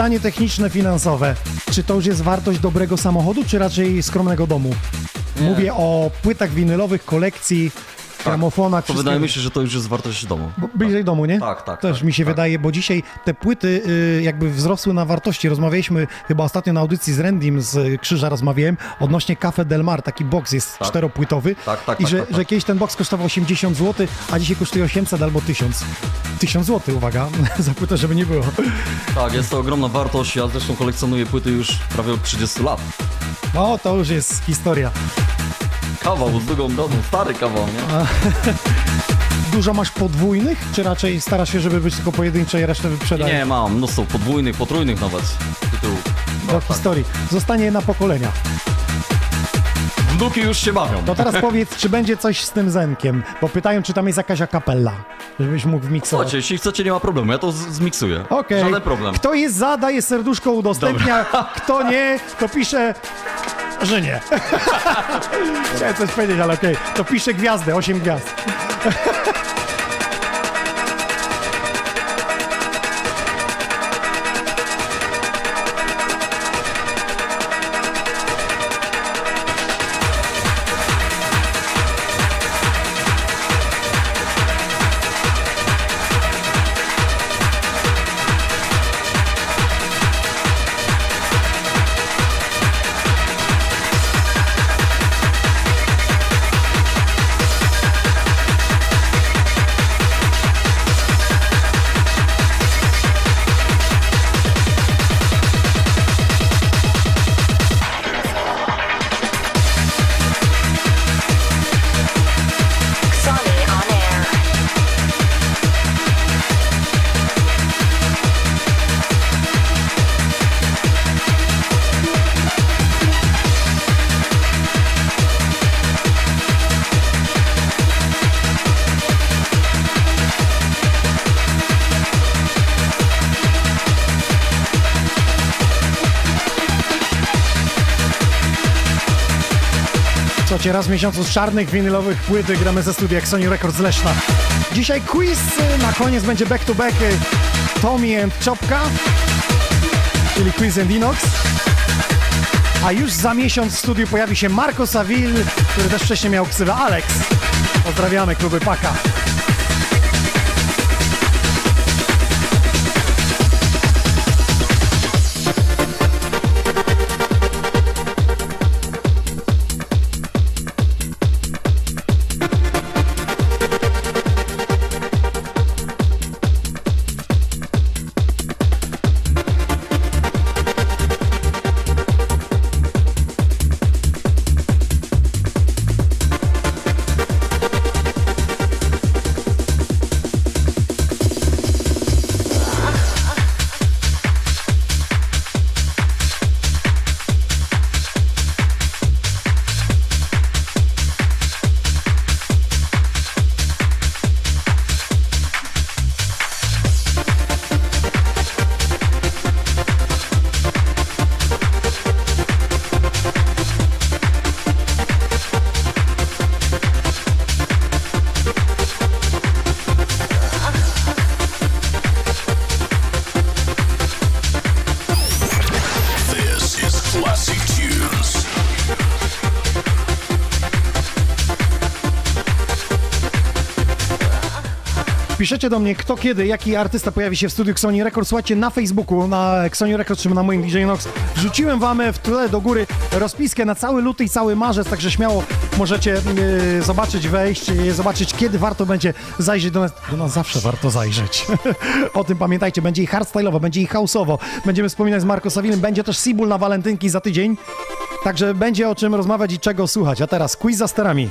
Pytanie techniczne, finansowe. Czy to już jest wartość dobrego samochodu, czy raczej skromnego domu? Mówię o płytach winylowych, kolekcji, gramofonach, To wszystkiego. wydaje mi się, że to już jest wartość domu. Bo bliżej domu, nie? Tak, tak, Też tak, mi się tak. wydaje, bo dzisiaj te płyty y, jakby wzrosły na wartości. Rozmawialiśmy chyba ostatnio na audycji z Randym z Krzyża rozmawiałem odnośnie Cafe Del Mar. Taki box jest Tak. czteropłytowy. Tak, tak, I tak, że, tak, tak. że kiedyś ten box kosztował 80 zł, a dzisiaj kosztuje 800 albo 1000. 1000 zł, uwaga, za płytę, żeby nie było. Tak, jest to ogromna wartość. Ja zresztą kolekcjonuję płyty już prawie od 30 lat. No, to już jest historia. Kawał z drugą domu, stary kawał, nie? Dużo masz podwójnych, czy raczej starasz się, żeby być tylko pojedyncze i resztę wyprzedać Nie, mam mnóstwo podwójnych, potrójnych nawet tytułów. do historii? Zostanie na pokolenia. wnuki już się bawią. To teraz powiedz, czy będzie coś z tym zenkiem, bo pytają, czy tam jest jakaś akapella, żebyś mógł wmiksować. Słuchajcie, jeśli chcecie, nie ma problemu, ja to zmiksuję. Okej. Żaden problem. Kto jest za, daje serduszko, udostępnia. Kto nie, to pisze, że nie. Chciałem coś powiedzieć, ale okej. To pisze gwiazdę, 8 gwiazd. Słuchajcie, raz w miesiącu z czarnych winylowych płyty gramy ze studia Sony Records Leszna. Dzisiaj quiz, na koniec będzie back to back Tommy and Czopka, czyli Quiz and Inox. A już za miesiąc w studiu pojawi się Marco Saville, który też wcześniej miał ksywę Alex. Pozdrawiamy kluby Paka. Piszecie do mnie, kto kiedy, jaki artysta pojawi się w studiu Sony Records. Słuchajcie, na Facebooku, na Sony Records, czy na moim DJ Nox, wrzuciłem wam w tle do góry rozpiskę na cały luty i cały marzec, także śmiało możecie yy, zobaczyć, wejść, yy, zobaczyć, kiedy warto będzie zajrzeć do nas. Do nas zawsze warto zajrzeć. o tym pamiętajcie, będzie i hardstyle'owo, będzie i house'owo. Będziemy wspominać z Marco Savillem, będzie też Sibul na walentynki za tydzień. Także będzie o czym rozmawiać i czego słuchać. A teraz quiz za sterami.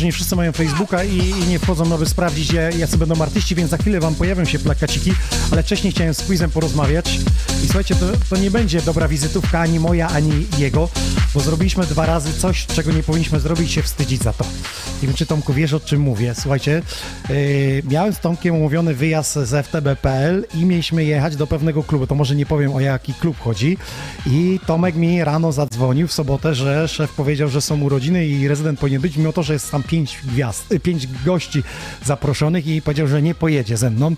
Że nie wszyscy mają Facebooka i, i nie wchodzą nowy sprawdzić, ja- jacy będą artyści, więc za chwilę wam pojawią się plakaciki, ale wcześniej chciałem z quizem porozmawiać. I słuchajcie, to, to nie będzie dobra wizytówka ani moja, ani jego, bo zrobiliśmy dwa razy coś, czego nie powinniśmy zrobić i się wstydzić za to. Nie wiem, czy Tomku wiesz, o czym mówię. Słuchajcie, yy, miałem z Tomkiem umówiony wyjazd z FTB.pl i mieliśmy jechać do pewnego klubu. To może nie powiem, o jaki klub chodzi. I Tomek mi rano zadzwonił w sobotę, że szef powiedział, że są urodziny i rezydent powinien być, mimo to, że jest tam pięć gwiazd, pięć gości zaproszonych i powiedział, że nie pojedzie ze mną.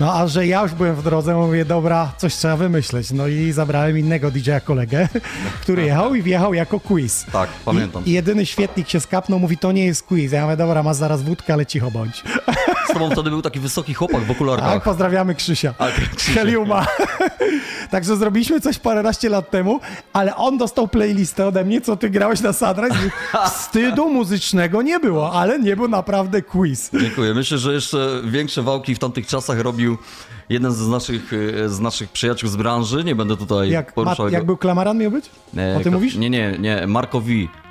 No a że ja już byłem w drodze, mówię, dobra, coś trzeba wymyśleć. No i zabrałem innego DJ-a kolegę, który jechał i wjechał jako quiz. Tak, pamiętam. I, I jedyny świetnik się skapnął, mówi, to nie jest quiz. Ja mówię, dobra, masz zaraz wódkę, ale cicho bądź. Z tobą wtedy był taki wysoki chłopak w okularkach. Tak, pozdrawiamy Krzysia. A, Krzysia. Heliuma. Także zrobiliśmy coś paręnaście lat temu, ale on dostał playlistę ode mnie, co ty grałeś na Sunrise. Wstydu muzycznego nie było, ale nie był naprawdę quiz. Dziękuję. Myślę, że jeszcze większe wałki w tamtych czasach robił jeden z naszych, e, z naszych przyjaciół z branży. Nie będę tutaj Jak, poruszał ma, jak był Klamaran miał być? E, O tym mówisz? Nie, nie, nie. Marko V.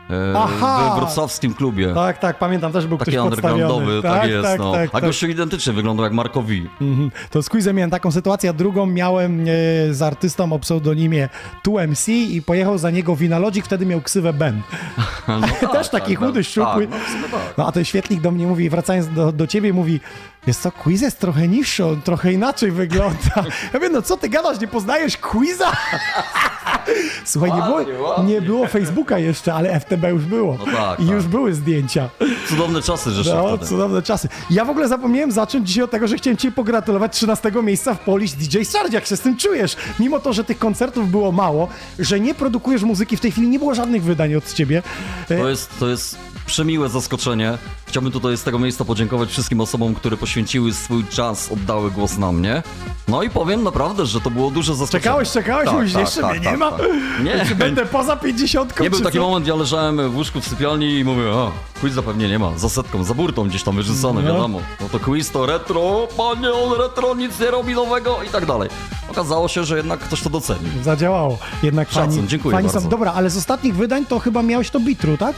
e, Aha! We wrocławskim klubie. Tak, tak, pamiętam, też był Taki ktoś undergroundowy, tak, jest. tak, no. tak, A tak. gościu identycznie wyglądał jak Marko V. Mhm. To z quizem miałem taką sytuację, a drugą miałem e, z artystą o pseudonimie 2MC i pojechał za niego Winalodzik, wtedy miał ksywę Ben. No, Też taki chudy, szczupły. Tak, no, w sumie tak. No a ten świetlik do mnie mówi, wracając do, do ciebie, mówi, jest co, quiz jest trochę niższy, on trochę inaczej wygląda. Ja mówię, no co ty gadasz, nie poznajesz quiza? Słuchaj, nie było, nie było Facebooka jeszcze, ale FTB już było. No tak, I tak. już były zdjęcia. Cudowne czasy, że No, wtedy. cudowne czasy. Ja w ogóle zapomniałem zacząć dzisiaj od tego, że chciałem Ci pogratulować 13 miejsca w Polish DJ Charge. Jak się z tym czujesz? Mimo to, że tych koncertów było mało, że nie produkujesz muzyki, w tej chwili nie było żadnych wydań od Ciebie. E, To jest, to jest przemiłe zaskoczenie. Chciałbym tutaj z tego miejsca podziękować wszystkim osobom, które poświęciły swój czas, oddały głos na mnie. No i powiem naprawdę, że to było duże zaskoczenie. Czekałeś, czekałeś, Tak, mówisz, tak, jeszcze tak, mnie tak, nie ma? tak. Nie, Czy będę poza 50 Nie był taki co? moment, ja leżałem w łóżku w sypialni i mówię, a, quiz zapewnie nie ma, za setką, za burtą gdzieś tam wyrzucone, No. wiadomo. No to quiz to retro, panie, on retro, nic nie robi nowego i tak dalej. Okazało się, że jednak ktoś to docenił. Zadziałało. Jednak Szacun, fani, dziękuję fani bardzo. są. Dobra, ale z ostatnich wydań to chyba miałeś to Bitru, tak?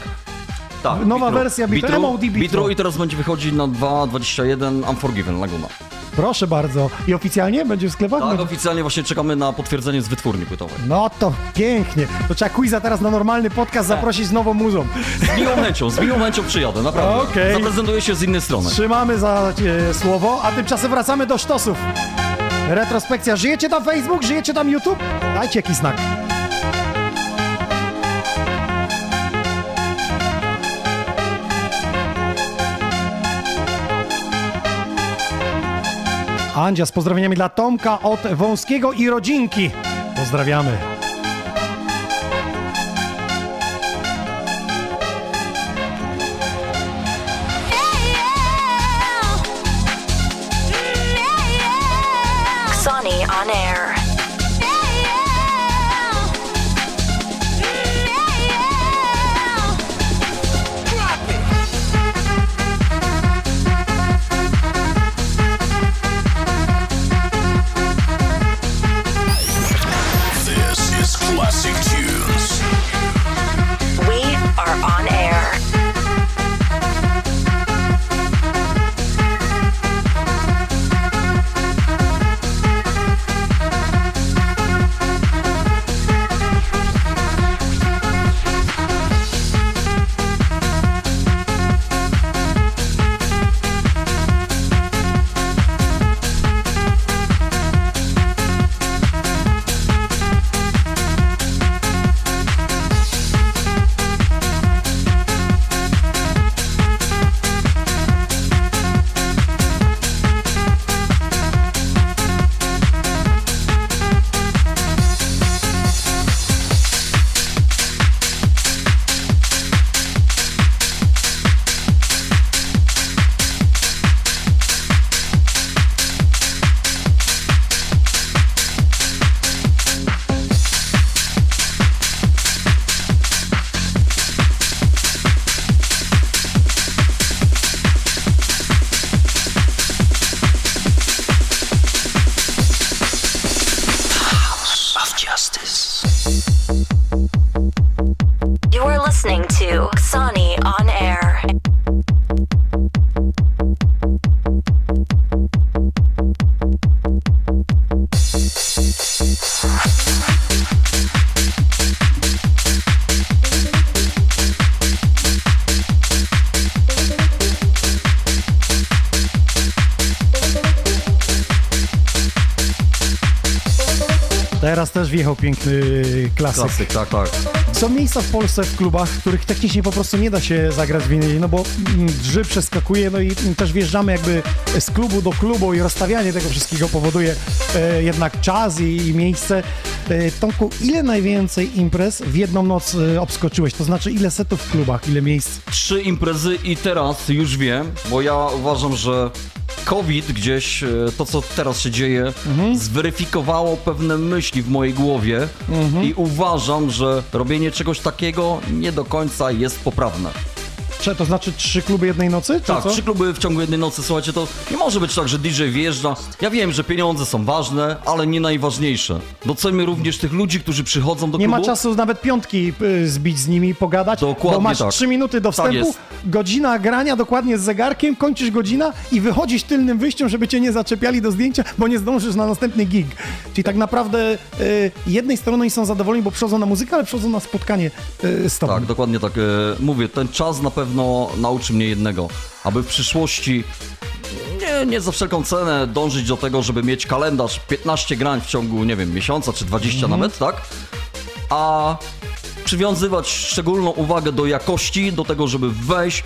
Tak, Nowa wersja Bitru, MOD Bitru. Bitru i teraz będzie wychodzić na 2.21 Unforgiven Laguna. Proszę bardzo. I oficjalnie będzie w sklepach? Tak, Będzie- oficjalnie właśnie czekamy na potwierdzenie z wytwórni płytowej. No to pięknie. To trzeba quiza teraz na normalny podcast zaprosić z nową muzą. Z miłą chęcią, z miłą chęcią przyjadę, naprawdę. Okej. Zaprezentuję się z innej strony. Trzymamy za e, słowo, a tymczasem wracamy do sztosów. Retrospekcja. Żyjecie tam Facebook? Żyjecie tam YouTube? Dajcie jakiś znak. Andzia z pozdrowieniami dla Tomka od Wąskiego i rodzinki. Pozdrawiamy. Piękny klasyk. Klasyk, tak, tak. Są miejsca w Polsce w klubach, w których technicznie po prostu nie da się zagrać w innej, no bo mm, drży przeskakuje, no i mm, też wjeżdżamy jakby z klubu do klubu i rozstawianie tego wszystkiego powoduje e, jednak czas i, i miejsce. E, Tomku, ile najwięcej imprez w jedną noc e, obskoczyłeś? To znaczy ile setów w klubach, ile miejsc? Trzy imprezy i teraz już wiem, bo ja uważam, że COVID gdzieś, e, to co teraz się dzieje, zweryfikowało pewne myśli w mojej głowie i uważam, że robienie czegoś takiego nie do końca jest poprawne. Cze- To znaczy trzy kluby jednej nocy? Tak, co? trzy kluby w ciągu jednej nocy, słuchajcie, to nie może być tak, że DJ wjeżdża. Ja wiem, że pieniądze są ważne, ale nie najważniejsze. Doceńmy również tych ludzi, którzy przychodzą do Nie klubu. ma czasu nawet piątki y, zbić z nimi, pogadać, Dokładnie bo masz tak. trzy minuty do Tak wstępu, jest. godzina grania dokładnie z zegarkiem, kończysz godzina i wychodzisz tylnym wyjściem, żeby cię nie zaczepiali do zdjęcia, bo nie zdążysz na następny gig. Czyli tak naprawdę y, jednej strony oni są zadowoleni, bo przychodzą na muzykę, ale przychodzą na spotkanie y, z tobą. Tak, dokładnie tak. e, Mówię, ten czas na pewno nauczy mnie jednego, aby w przyszłości nie, nie za wszelką cenę dążyć do tego, żeby mieć kalendarz 15 grań w ciągu, nie wiem, miesiąca czy 20 nawet, tak? A przywiązywać szczególną uwagę do jakości, do tego, żeby wejść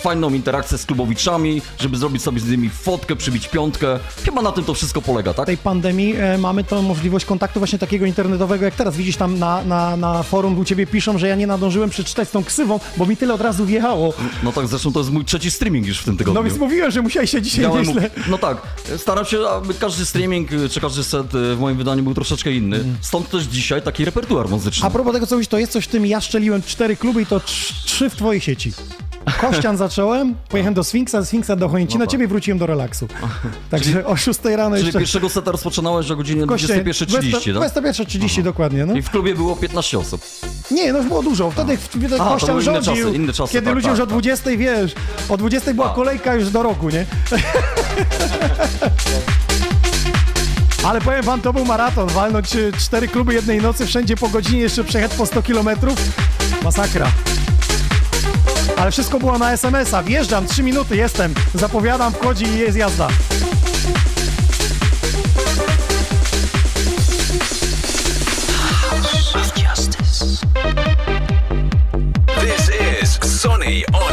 fajną interakcję z klubowiczami, żeby zrobić sobie z nimi fotkę, przybić piątkę. Chyba na tym to wszystko polega, tak? tej pandemii e, mamy tą możliwość kontaktu właśnie takiego internetowego, jak teraz widzisz tam na, na, na forum u ciebie piszą, że ja nie nadążyłem przeczytać tą ksywą, bo mi tyle od razu wjechało. No tak, zresztą to jest mój trzeci streaming już w tym tygodniu. No więc mówiłem, że musiałeś się dzisiaj Miałem- nieźle... No tak, staram się, aby każdy streaming y, czy każdy set y, w moim wydaniu był troszeczkę inny. Stąd też dzisiaj taki repertuar muzyczny. A propos tego, co mówisz, to jest coś w tym, ja szczeliłem cztery kluby i to trz- trzy w twojej sieci. Kościan zacząłem, pojechałem do Sfinksa, z Sfinksa do Chojęcina, No tak. ciebie wróciłem do relaksu. Także o 6 rano Czyli jeszcze... pierwszego seta rozpoczynałeś o godzinie 21.30, tak? 21.30 dokładnie, no. I w klubie było 15 osób. Nie, no już było dużo. Wtedy, wtedy to Kościan inne rządził, czasy, inne czasy, kiedy tak, ludzie tak, już o tak. 20, wiesz, o 20 była Tak. kolejka już do roku, nie? Ale powiem wam, to był maraton. Walnąć y, cztery kluby jednej nocy, wszędzie po godzinie, jeszcze przejechać po 100 kilometrów. Masakra. Ale wszystko było na SMS-a. Wjeżdżam, 3 minuty, jestem. Zapowiadam, wchodzi i jest jazda. This is Sonny on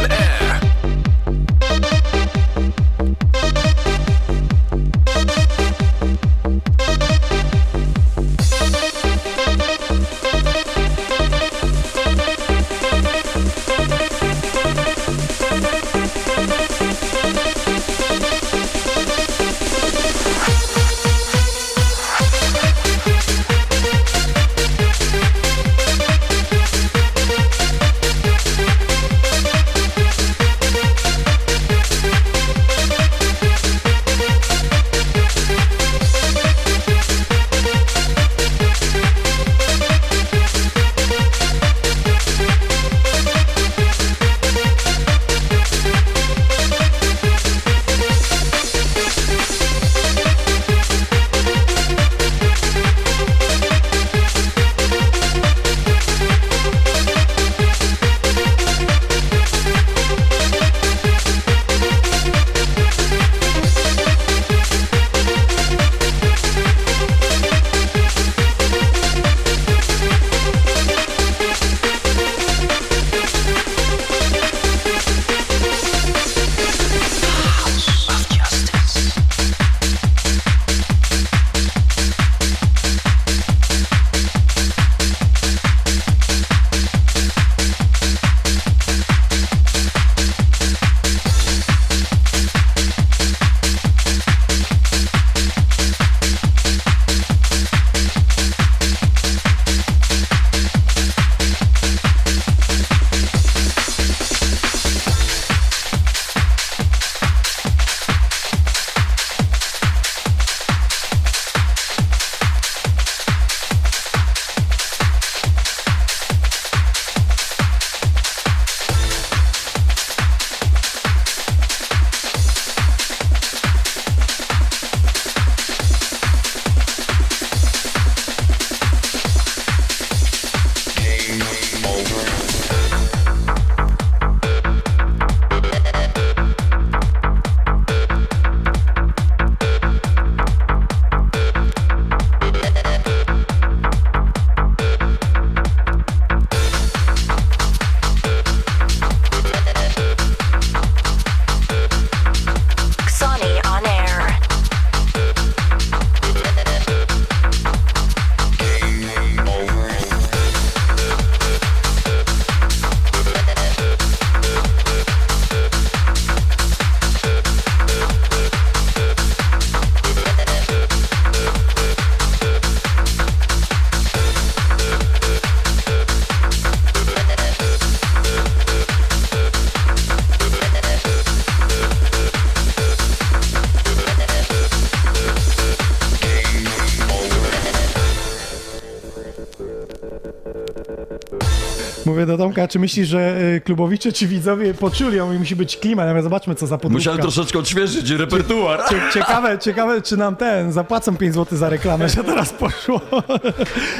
Mówię do Tomka, czy myślisz, że y, klubowicze czy widzowie poczuli, on musi być klimat, mówię, zobaczmy co za podróbka. Musiałem troszeczkę odświeżyć repertuar. Cie, ciekawe, ciekawe, czy nam ten, zapłacą 5 zł za reklamę, że teraz poszło.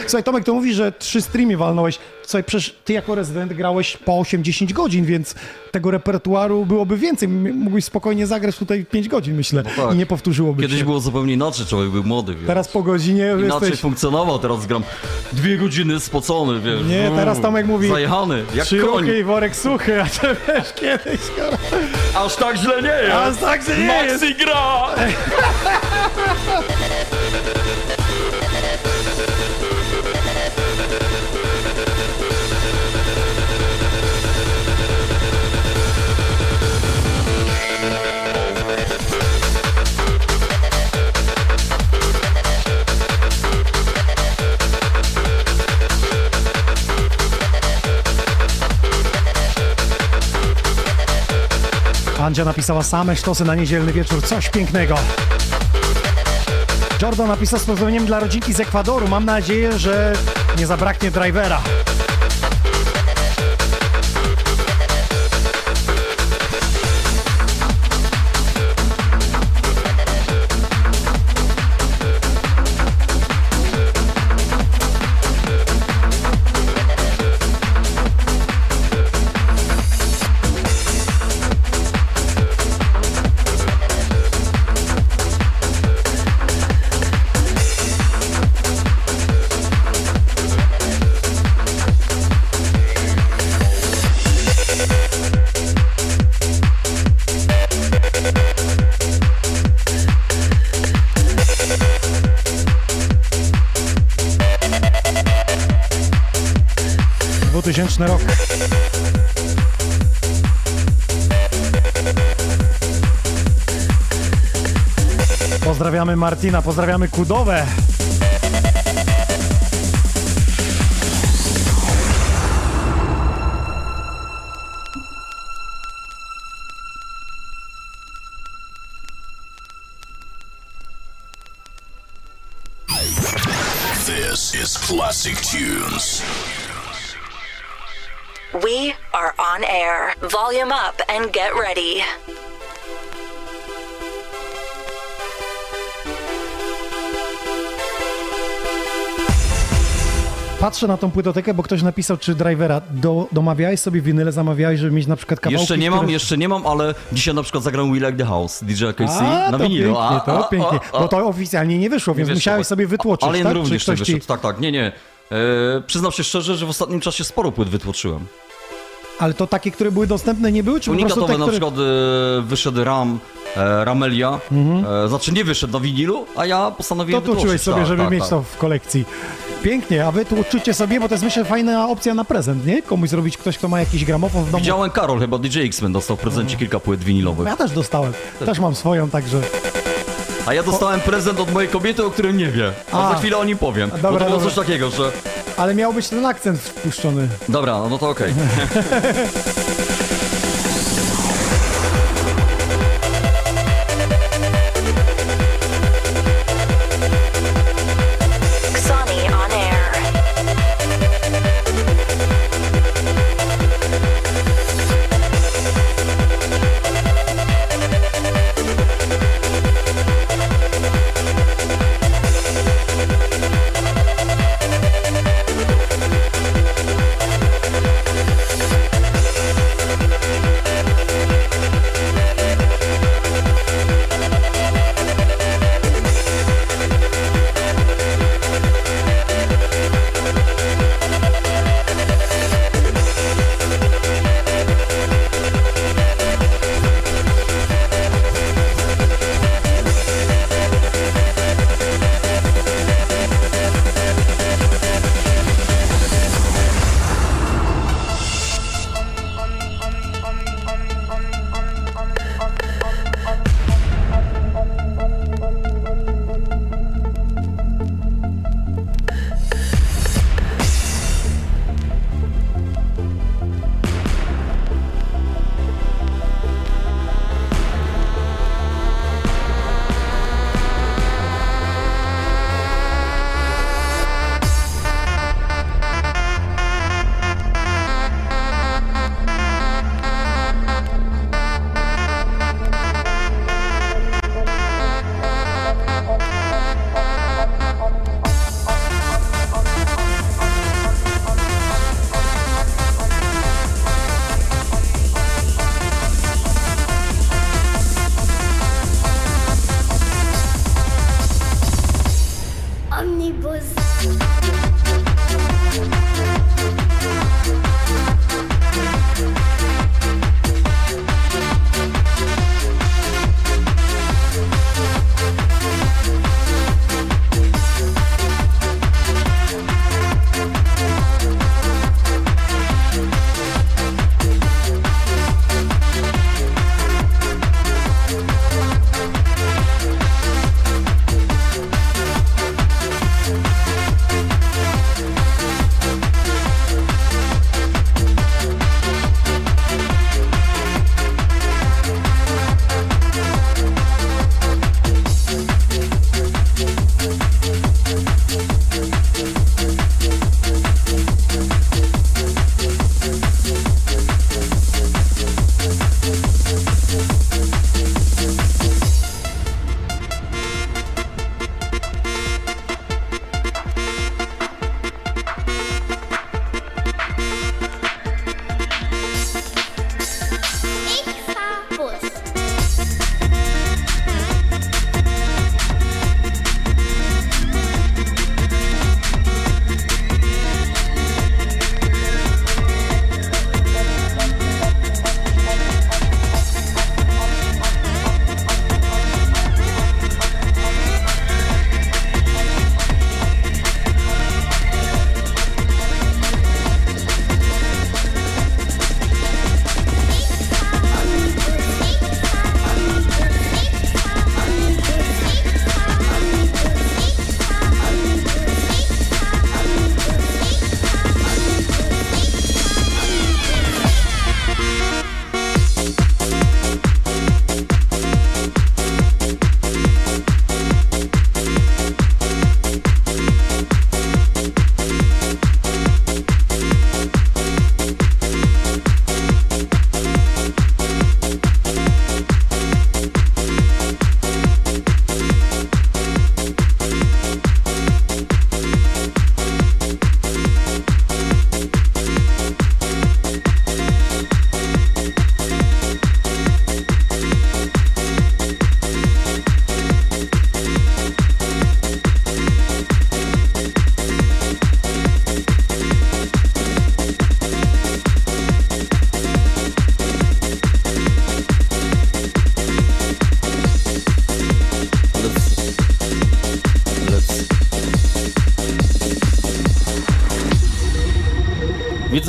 Słuchaj, Tomek, to mówi, że trzy streamy walnąłeś. Słuchaj, przecież ty jako rezydent grałeś po 8-10 godzin, więc tego repertuaru byłoby więcej. Mógłbyś spokojnie zagrać tutaj 5 godzin, myślę, tak. i nie powtórzyłoby Kiedyś się. było zupełnie inaczej, człowiek był młody, wiesz. Teraz po godzinie Inaczej jesteś... funkcjonował, teraz gram dwie godziny spocony, wiesz. Nie, Uuu, teraz Tomek mówi- Zajechany, jak Trzy koń. ruchy i worek suchy, a ty wiesz kiedyś. Aż tak źle nie jest. A tak, że nie jest. Maxi gra! Andzia napisała same sztosy na niedzielny wieczór, coś pięknego. Jordan napisał z pozdrowieniem dla rodzinki z Ekwadoru. Mam nadzieję, że nie zabraknie drivera. Dwutysięczny rok. Pozdrawiamy Martina, pozdrawiamy Kudowę. Classic Tunes. Volume up and get ready. Patrzę na tą płytotekę, bo ktoś napisał, czy drivera do, domawiałeś sobie winyle, zamawiałeś, żeby mieć na przykład kawałki, Jeszcze nie mam, które... jeszcze nie mam, ale dzisiaj na przykład zagram We Like The House DJ KC A, na to pięknie, to pięknie, a, bo to oficjalnie nie wyszło, więc Nie wyszło, musiałeś sobie wytłoczyć, Ale tak? również nie ktoś ci... wyszedł, tak, tak, nie, nie. E, przyznam się szczerze, że w ostatnim czasie sporo płyt wytłoczyłem. Ale to takie, które były dostępne nie były, czy Unikatowe te, na które... przykład e, wyszedł Ram, e, Ramelia, e, znaczy nie wyszedł na winylu, a ja postanowiłem To tłoczyłeś wytłoczyć. sobie, tak, żeby tak, mieć tak. to w kolekcji. Pięknie, a wy tłoczycie sobie, bo to jest myślę fajna opcja na prezent, nie? Komuś zrobić ktoś, kto ma jakiś gramofon w domu. Widziałem Karol, chyba DJ X-Men dostał w prezencie kilka płyt winylowych. Ja też dostałem. Też mam swoją, także... A ja dostałem prezent od mojej kobiety, o którym nie wie. A, A. za chwilę o nim powiem. Dobra, bo to było dobra. coś takiego, że... Ale miał być ten akcent wpuszczony. Dobra, no to okej.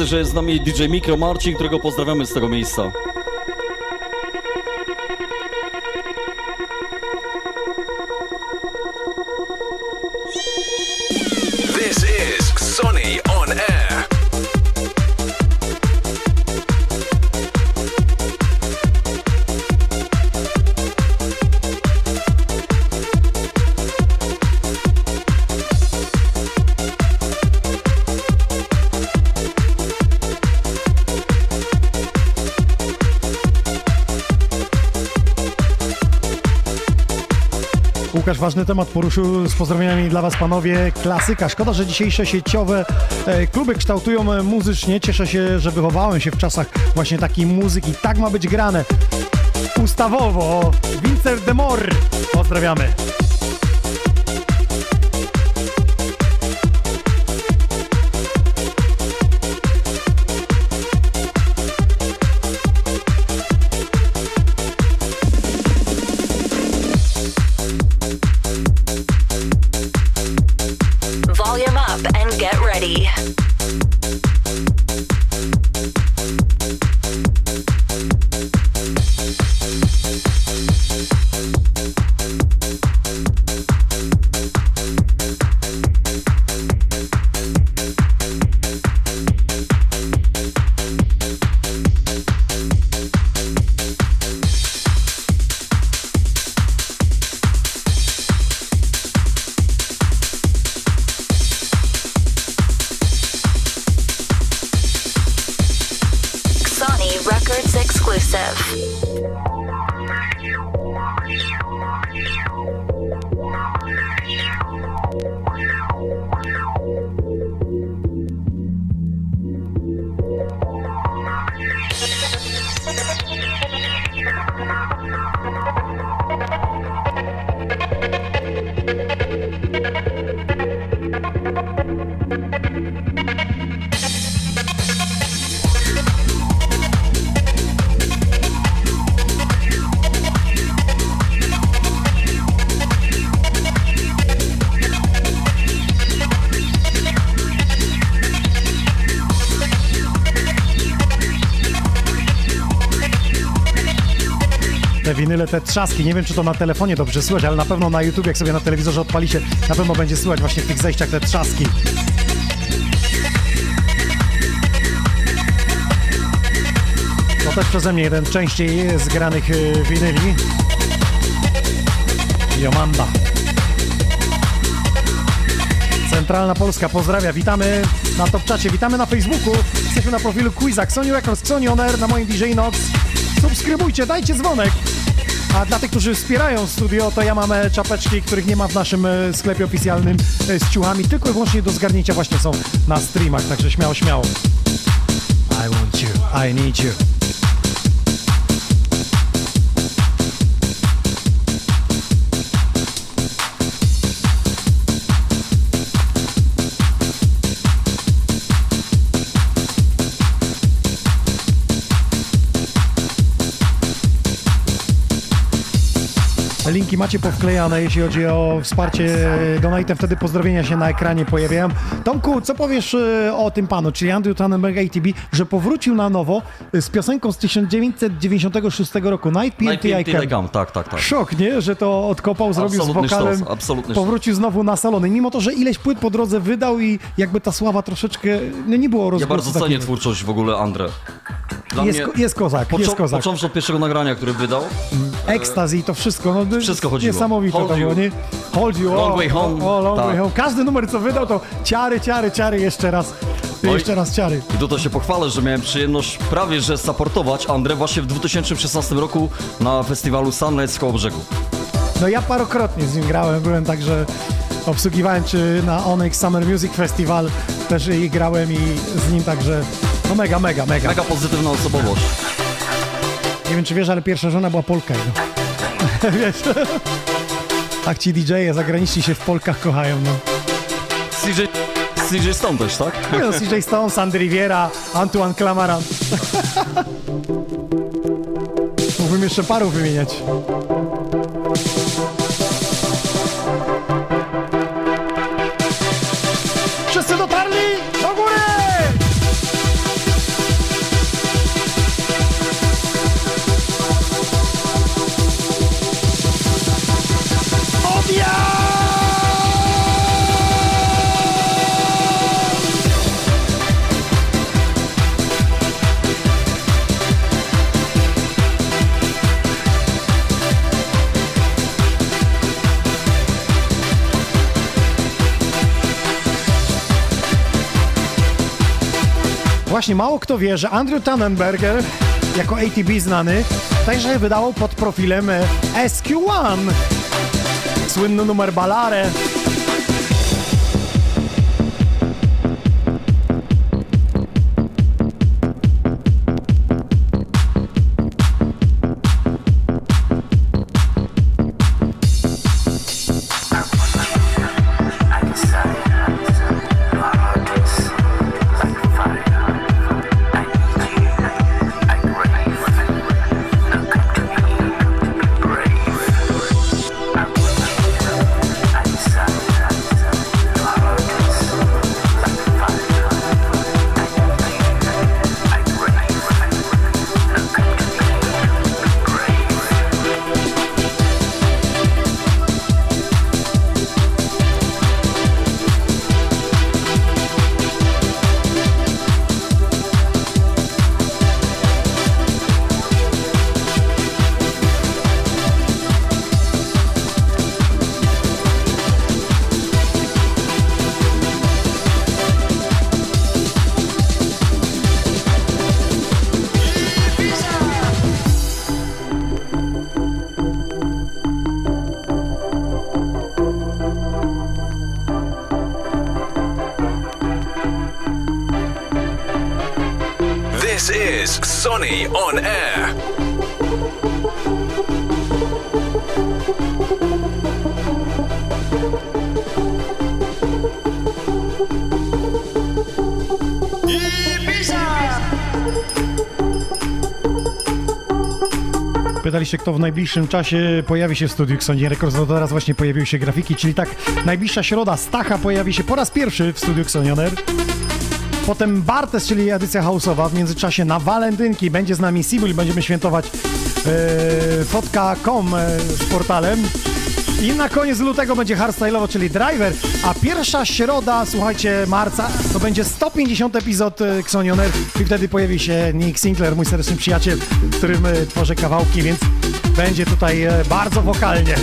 że jest z nami DJ Mikro Marcin, którego pozdrawiamy z tego miejsca. Łukasz ważny temat poruszył z pozdrowieniami dla Was panowie. Klasyka. Szkoda, że dzisiejsze sieciowe e, kluby kształtują e, muzycznie. Cieszę się, że wychowałem się w czasach właśnie takiej muzyki. Tak ma być grane. Ustawowo. Vincent de Mor. Pozdrawiamy. Te trzaski, nie wiem czy to na telefonie dobrze słychać, ale na pewno na YouTube, jak sobie na telewizorze odpalicie, na pewno będzie słychać właśnie w tych zejściach te trzaski. To też przeze mnie jeden częściej zgranych y, winyli. Jomanda. Centralna Polska pozdrawia, witamy na Top Czacie, witamy na Facebooku, jesteśmy na profilu Quizak, Sony Records, Sony On Air, na moim DJ Nox. Subskrybujcie, dajcie dzwonek. A dla tych, którzy wspierają studio, to ja mam e, czapeczki, których nie ma w naszym e, sklepie oficjalnym e, z ciuchami, tylko i wyłącznie do zgarnięcia właśnie są na streamach, także śmiało, śmiało. I want you, I need you. Linki macie powklejane, jeśli chodzi o wsparcie Donatem, wtedy pozdrowienia się na ekranie pojawiają. Tomku, co powiesz e, o tym panu, czyli Andrew Tannenberg ATB, że powrócił na nowo z piosenką z 1996 roku, Night PNT I Can. Come, tak, tak, tak. Szok, nie? Że to odkopał, zrobił Absolutny z wokalem, sztos, absolutny powrócił znowu na salony. Mimo to, że ileś płyt po drodze wydał i jakby ta sława troszeczkę, no nie było Ja rozgłosu bardzo cenię takiego. twórczość w ogóle Andre. Dla Jest, mnie, jest kozak, jest kozak. począwszy od pierwszego nagrania, które wydał, Ekstaz i to wszystko. No, Wszystko chodziło. Niesamowite Hold to było, nie? Hold you. Long o, way home. O, long Tak. way home. Każdy numer, co wydał, to ciary, ciary, ciary, jeszcze raz. Oj. Jeszcze raz ciary. I tutaj się pochwalę, że miałem przyjemność prawie że supportować Andrę właśnie w 2016 roku na festiwalu Sunlight z Kołobrzegu. No ja parokrotnie z nim grałem, byłem także obsługiwałem czy na Onyx Summer Music Festival też i grałem i z nim także no mega, mega, mega. Mega pozytywna osobowość. Nie wiem czy wiesz, ale pierwsza żona była Polka. No. wiesz? Tak ci DJ-e zagraniczni się w Polkach kochają, no. CJ, CJ Stone też, tak? No, CJ Stone, Sandy Riviera, Antoine Clamaran. Mógłbym jeszcze paru wymieniać. Właśnie mało kto wie, że Andrew Tannenberger, jako ATB znany, także wydawał pod profilem e, SQ1 słynny numer Balare. Pytaliście, kto w najbliższym czasie pojawi się w studiu Xoni Records. No teraz właśnie pojawiły się grafiki, czyli tak, najbliższa środa Stacha pojawi się po raz pierwszy w studiu Xonioner. Potem Bartes, czyli edycja houseowa. W międzyczasie na walentynki będzie z nami Sibul. Będziemy świętować e, fotka.com e, z portalem. I na koniec lutego będzie hardstyle'owo, czyli driver. A pierwsza środa, słuchajcie, marca, to będzie 150 epizod e, Xonioner. I wtedy pojawi się Nick Sinclair, mój serdeczny przyjaciel, którym tworzę kawałki, więc będzie tutaj e, bardzo wokalnie.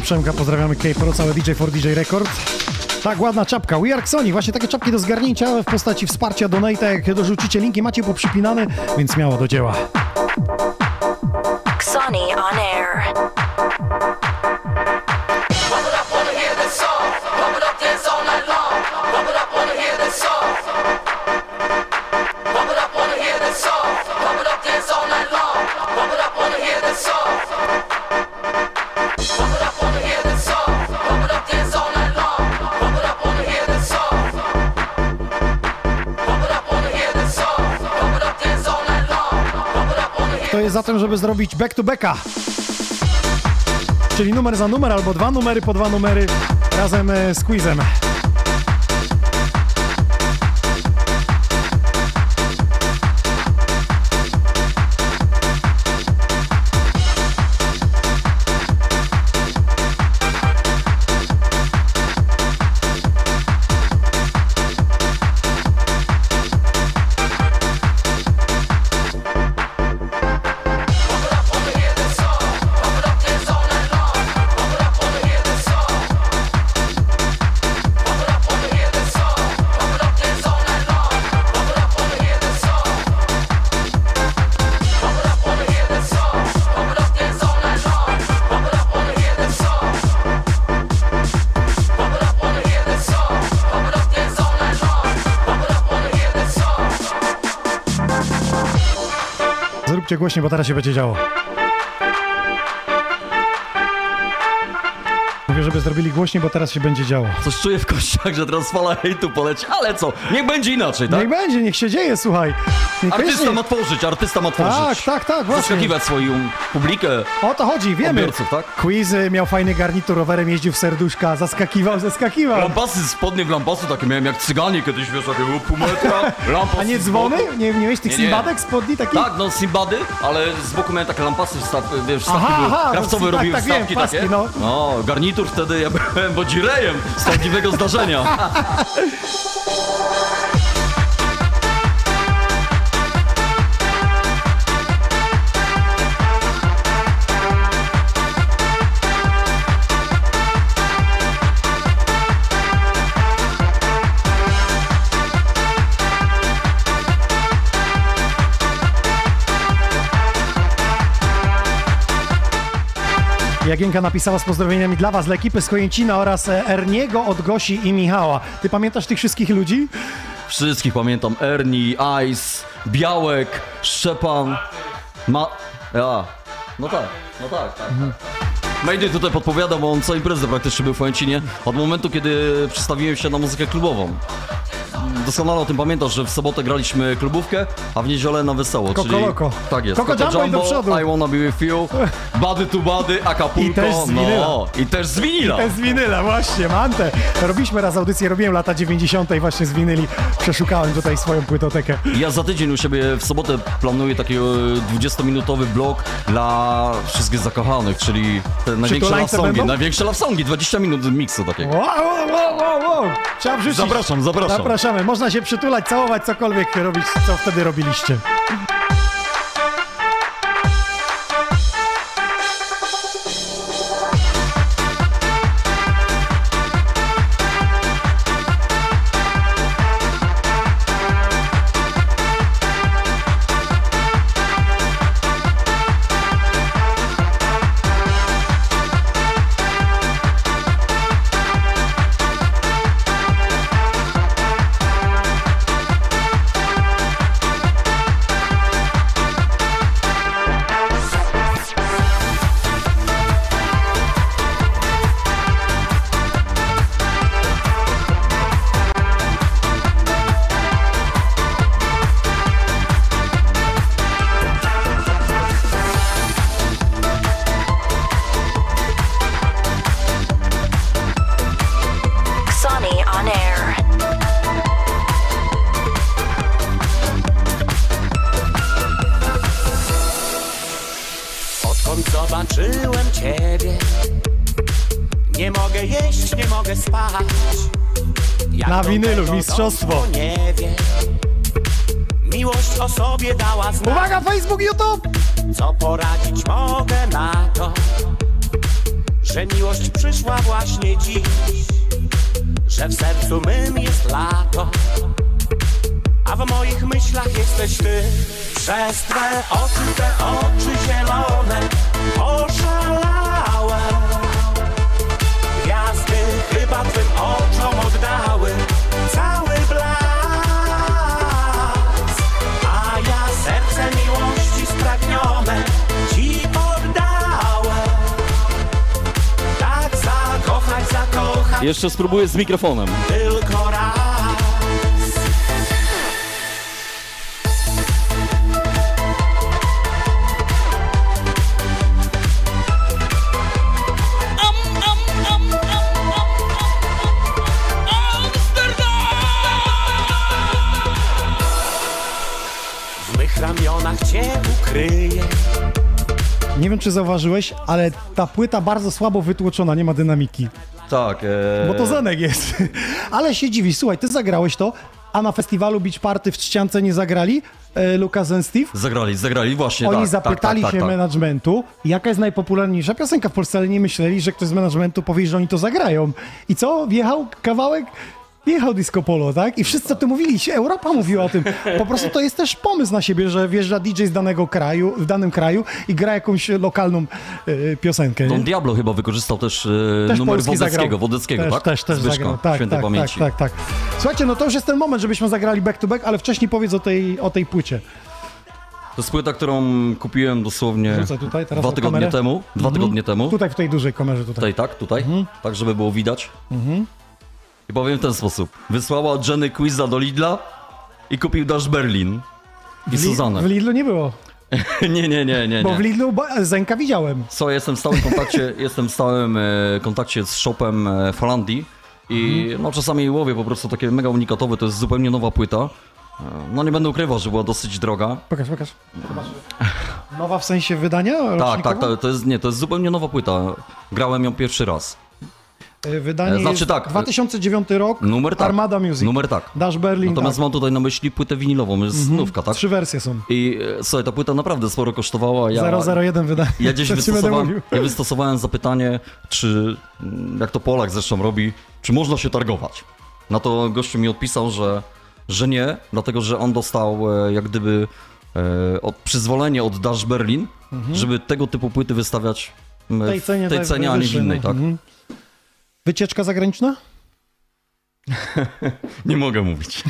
Przemka, pozdrawiamy K-Pro, całe DJ for DJ Record. Tak, ładna czapka. We are Sony. Właśnie takie czapki do zgarnięcia w postaci wsparcia donate. Jak dorzucicie linki, macie poprzypinane, więc śmiało do dzieła. Żeby zrobić back to backa. Czyli numer za numer, albo dwa numery po dwa numery razem e, z quizem. Głośniej, bo teraz się będzie działo. Mówię, żeby zrobili głośniej, bo teraz się będzie działo. Coś czuję w kościach, że teraz fala hejtu poleci, ale co? Niech będzie inaczej, tak? Niech będzie, niech się dzieje, słuchaj. Artysta ma tworzyć, artysta ma tworzyć. Tak, tak, tak, właśnie. Zaskakiwać swoją publikę. O to chodzi, wiemy. Odbiorców, tak? Quizy, miał fajny garnitur, rowerem jeździł w serduszka, zaskakiwał, zaskakiwał. Lampasy, spodnie w lampasy takie miałem jak cyganie kiedyś, wiesz, takie pół metra, lampasy A nie dzwony? Nie, nie miałeś tych Nie, nie. simbadek, spodni takich? Tak, no Simbady, ale z boku miałem takie lampasy, wstaw, wiesz, wstawki Aha, były, aha, no, tak, tak, wiem, wstawki paski, takie. no. no, garnitur wtedy ja byłem wodzirejem z prawdziwego zdarzenia. Jagienka napisała z pozdrowieniami dla was, dla ekipy z Kojęcina oraz e, Erniego od Gosi i Michała. Ty pamiętasz tych wszystkich ludzi? Wszystkich pamiętam, Ernie, Ice, Białek, Szczepan, Ma... Ja, no tak, no tak, tak. Mhm. Mayday tutaj podpowiada, bo on co imprezę praktycznie był w Fojęcinie od momentu, kiedy przestawiłem się na muzykę klubową. Doskonale o tym pamiętasz, że w sobotę graliśmy klubówkę, a w niedzielę na wesoło, Coco czyli... Loco. Tak jest. Coco Jumbo i do przodu. I wanna be with you, Body to Body, Acapulco, I też z winyla. no, i też z winila. Te z winyla, właśnie, Mante. Robiliśmy raz audycję, robiłem lata 90. właśnie z winyli. Przeszukałem tutaj swoją płytotekę. Ja za tydzień u siebie w sobotę planuję taki e, 20-minutowy blog dla wszystkich zakochanych, czyli te największe love songi, będą? największe love songi, 20 minut miksu takiego. Wow, wow, wow, wow, wrzucić. Zapraszam, zapraszam. Zapraszamy. Można się przytulać, całować, cokolwiek robić, co wtedy robiliście. Mistrzostwo. Jeszcze spróbuję z mikrofonem. tylko raz W mych ramionach cię ukryję Nie wiem, czy zauważyłeś, ale ta płyta bardzo słabo wytłoczona, nie ma dynamiki. Tak, e... Bo to Zenek jest. Ale się dziwi. Słuchaj, ty zagrałeś to, a na festiwalu Beach Party w Trzciance nie zagrali? E, Lucas and Steve? Zagrali, zagrali, właśnie, Oni tak, zapytali tak, tak, się tak, tak. managementu, jaka jest najpopularniejsza piosenka w Polsce, ale nie myśleli, że ktoś z managementu powie, że oni to zagrają. I co? Wjechał kawałek? Wjechał Disco Polo, tak? I wszyscy o tym mówili, Europa mówiła o tym. Po prostu to jest też pomysł na siebie, że wjeżdża DJ z danego kraju, w danym kraju i gra jakąś lokalną e, piosenkę. Don nie? Diablo chyba wykorzystał też, e, Też numer Polski Wodeckiego, zagrał. Wodeckiego, też, tak? Też, też Zbyszka, zagrał. Tak, świętej tak, pamięci. tak, tak, tak. Słuchajcie, no to już jest ten moment, żebyśmy zagrali back to back, ale wcześniej powiedz o tej, o tej płycie. To jest płyta, którą kupiłem dosłownie tutaj, dwa tygodnie kamerę. temu. Dwa Mhm. tygodnie temu. Tutaj w tej dużej kamerze tutaj. Tutaj, tak, tutaj. Mhm. Tak, żeby było widać. I powiem w ten sposób. Wysłała Jenny Quiza do Lidla i kupił Dash Berlin. i W Suzanę. W Lidlu nie było, nie, nie, nie, nie. bo w. Lidlu Zenka widziałem. Co, jestem w stałym kontakcie, jestem w stałym e, kontakcie z shopem e, Falandii i Mhm. no czasami łowię po prostu takie mega unikatowe, to jest zupełnie nowa płyta. E, No nie będę ukrywał, że była dosyć droga. Pokaż, pokaż. Nowa w sensie wydania? Tak, rocznikowa? tak, to, to jest nie, to jest zupełnie nowa płyta. Grałem ją pierwszy raz. Y, Wydanie E, znaczy tak, 2009 rok, Numer tak. Armada Music. Numer tak. Dash Berlin, Natomiast tak. mam tutaj na myśli płytę winilową, jest znówka, tak? Trzy wersje są. I e, słuchaj, ta płyta naprawdę sporo kosztowała. Ja, 001 wydanie. Ja gdzieś wystosowałem, ja wystosowałem zapytanie, czy, mm, jak to Polak zresztą robi, czy można się targować. Na to gościu mi odpisał, że, że nie, dlatego że on dostał e, jak gdyby e, od, przyzwolenie od Dash Berlin, żeby tego typu płyty wystawiać m, W tej cenie, tej tak, cenie a nie w innej, no. tak? Mhm. Wycieczka zagraniczna? Nie mogę mówić.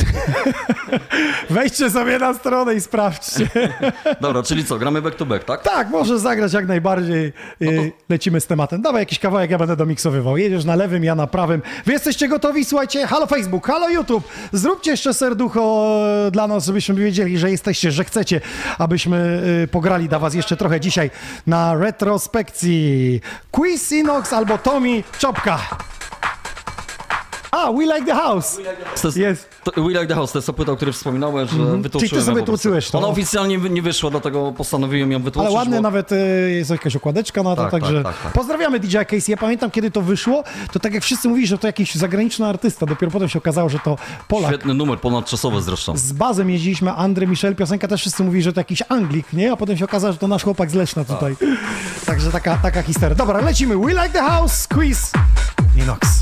Wejdźcie sobie na stronę i sprawdźcie. Dobra, czyli co, gramy back to back, tak? tak, możesz zagrać jak najbardziej. Y, Lecimy z tematem. Dawaj jakiś kawałek, ja będę domiksowywał. Jedziesz na lewym, ja na prawym. Wy jesteście gotowi? Słuchajcie, halo Facebook, halo YouTube. Zróbcie jeszcze serducho e, dla nas, żebyśmy wiedzieli, że jesteście, że chcecie, abyśmy y, pograli dla was jeszcze trochę dzisiaj na retrospekcji. Quiz Inox albo Tommy Czopka. A, We Like the House. To jest, Jest. To, We Like the House, to jest ta płyta, o której wspominałem, że wytłuczyłem Mhm. Czyli ty ją sobie po prostu. tłuczyłeś to. Ona oficjalnie wy- nie wyszła, dlatego postanowiłem ją wytłuczyć. Ale ładne bo... nawet y, jest jakaś okładeczka na to, Tak, także tak, tak, tak. pozdrawiamy DJ Casey. Ja pamiętam, kiedy to wyszło, to tak jak wszyscy mówili, że to jakiś zagraniczny artysta, dopiero potem się okazało, że to Polak. Świetny numer, ponadczasowy zresztą. Z bazem jeździliśmy, Andrzej Michel, piosenka też wszyscy mówili, że to jakiś Anglik, nie? A potem się okazało, że to nasz chłopak z Leszna tutaj. Także taka, taka historia. Dobra, lecimy. We like the house, quiz, Inox.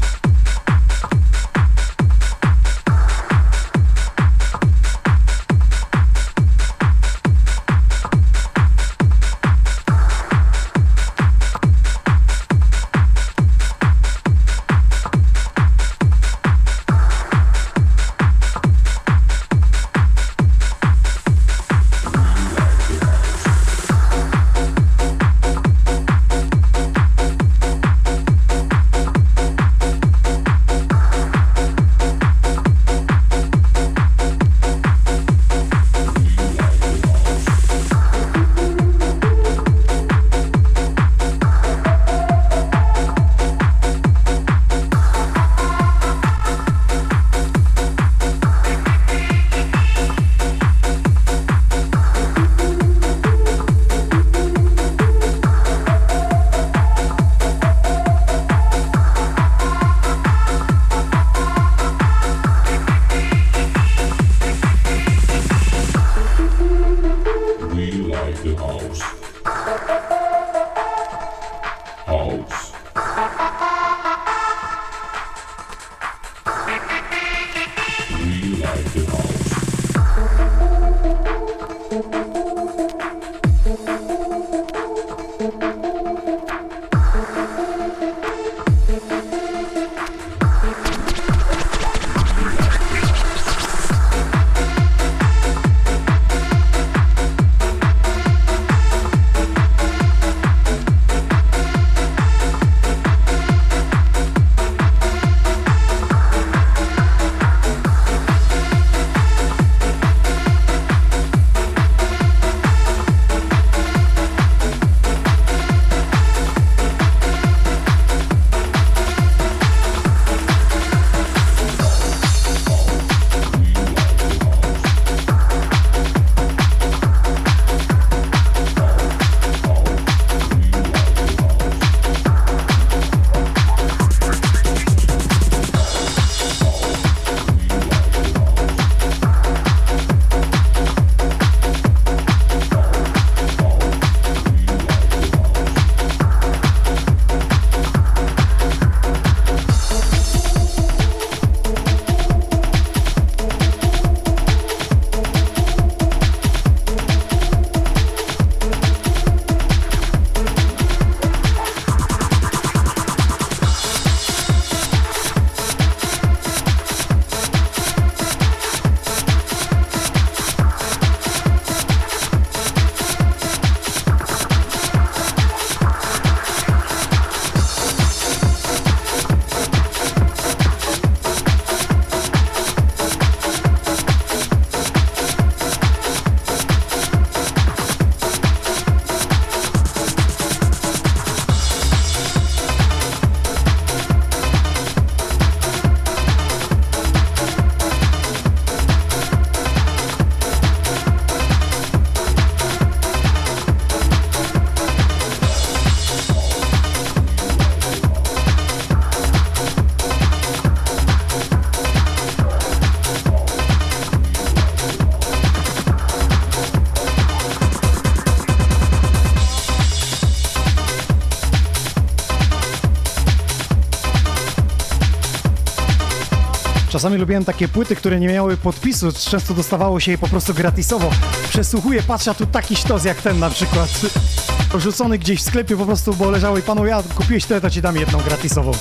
Czasami lubiłem takie płyty, które nie miały podpisu, często dostawało się je po prostu gratisowo. Przesłuchuję, patrzę, a tu taki sztos jak ten na przykład. Rzucony gdzieś w sklepie po prostu, bo leżały panu, ja kupiłeś tyle, to ci dam jedną gratisową.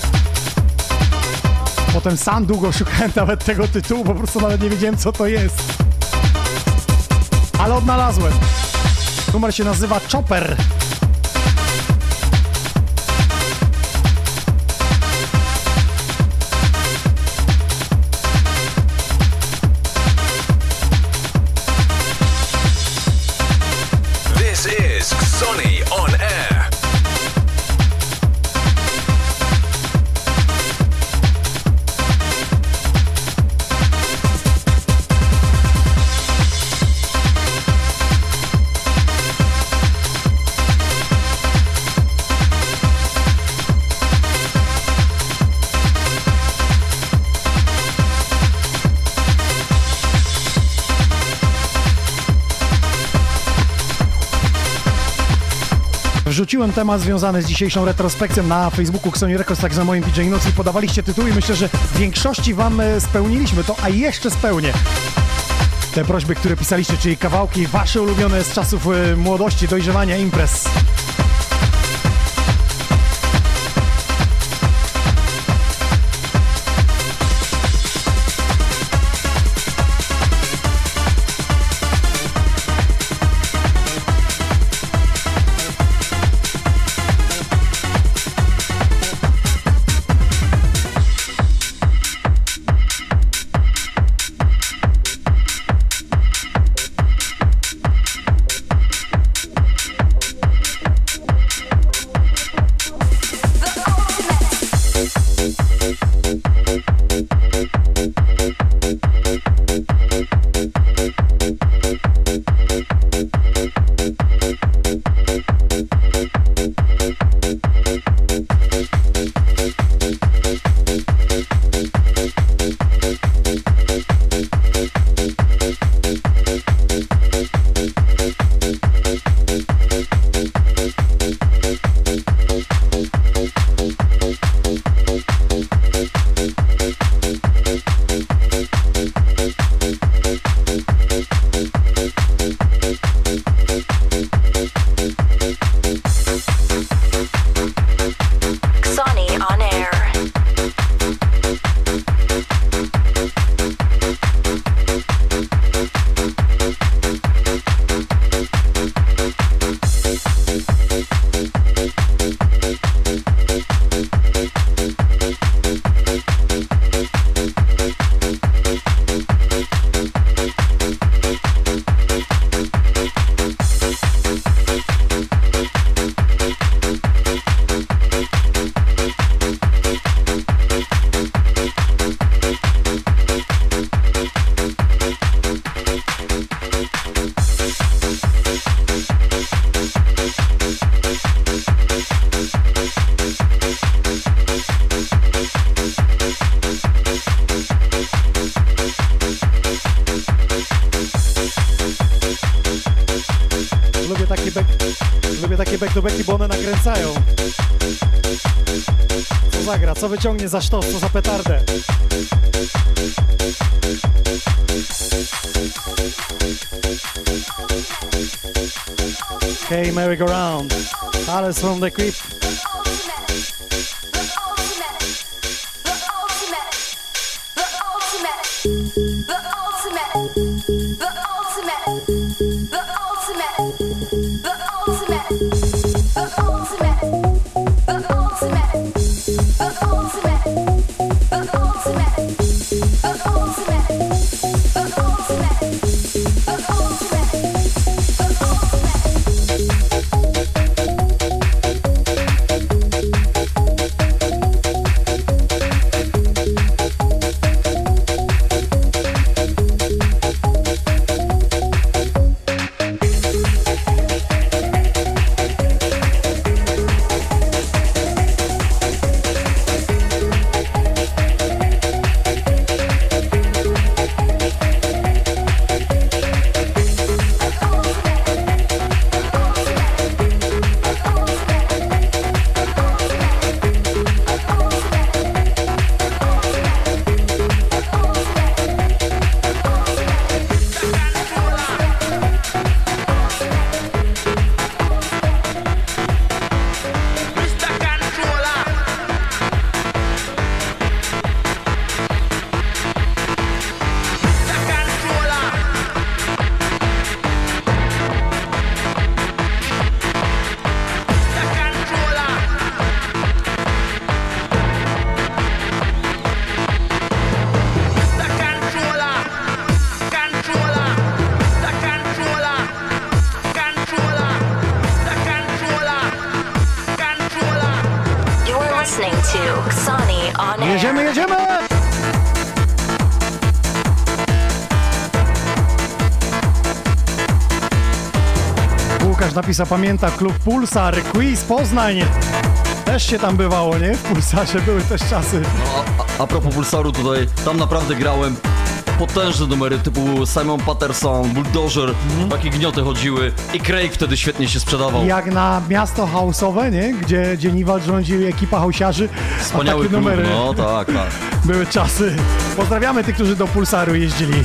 Potem sam długo szukałem nawet tego tytułu, po prostu nawet nie wiedziałem co to jest. Ale odnalazłem. Numer się nazywa Chopper. Wrzuciłem temat związany z dzisiejszą retrospekcją na Facebooku Sony Records, tak na moim DJ. Podawaliście tytuły i myślę, że w większości wam e, spełniliśmy to, a jeszcze spełnię. Te prośby, które pisaliście, czyli kawałki wasze ulubione z czasów e, młodości, dojrzewania, imprez. Co wyciągnie za sztos, co za petardę. Okay, merry-go-round. Alice from the Crypt. Łukasz napisał, pamięta klub Pulsar, Quiz Poznań. Też się tam bywało, nie? W Pulsarze były też czasy. No, a, a propos Pulsaru tutaj, tam naprawdę grałem potężne numery typu Simon Patterson, Bulldozer, takie gnioty chodziły i Craig wtedy świetnie się sprzedawał. Jak na miasto hausowe, nie? Gdzie, gdzie Niwald rządził ekipa hausiarzy. a Wspaniały takie klub, numery no tak, tak. były czasy. Pozdrawiamy tych, którzy do Pulsaru jeździli.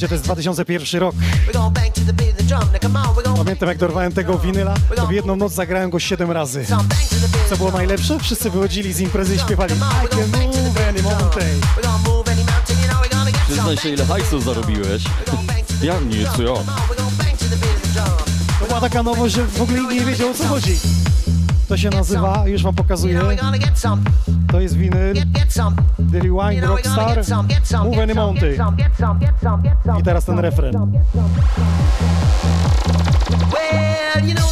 Słuchajcie, to jest 2001 rok. We're gonna bang to the beat of the drum. Now come on, we're gonna Pamiętam jak dorwałem tego winyla, to w jedną noc zagrałem go 7 razy. Co było najlepsze? Wszyscy wychodzili z imprezy i śpiewali I can move any mountain. We're gonna move any mountain, you know we're gonna get some. Przyznaj się, ile hajsu zarobiłeś. We're gonna bang to the Ja nic, drum. ja. To była taka nowość, że w ogóle nie wiedział o co chodzi. To się nazywa, już wam pokazuję, to jest winyl. The Rewind Rockstar. Move any mountain. I teraz ten refren. Well, you know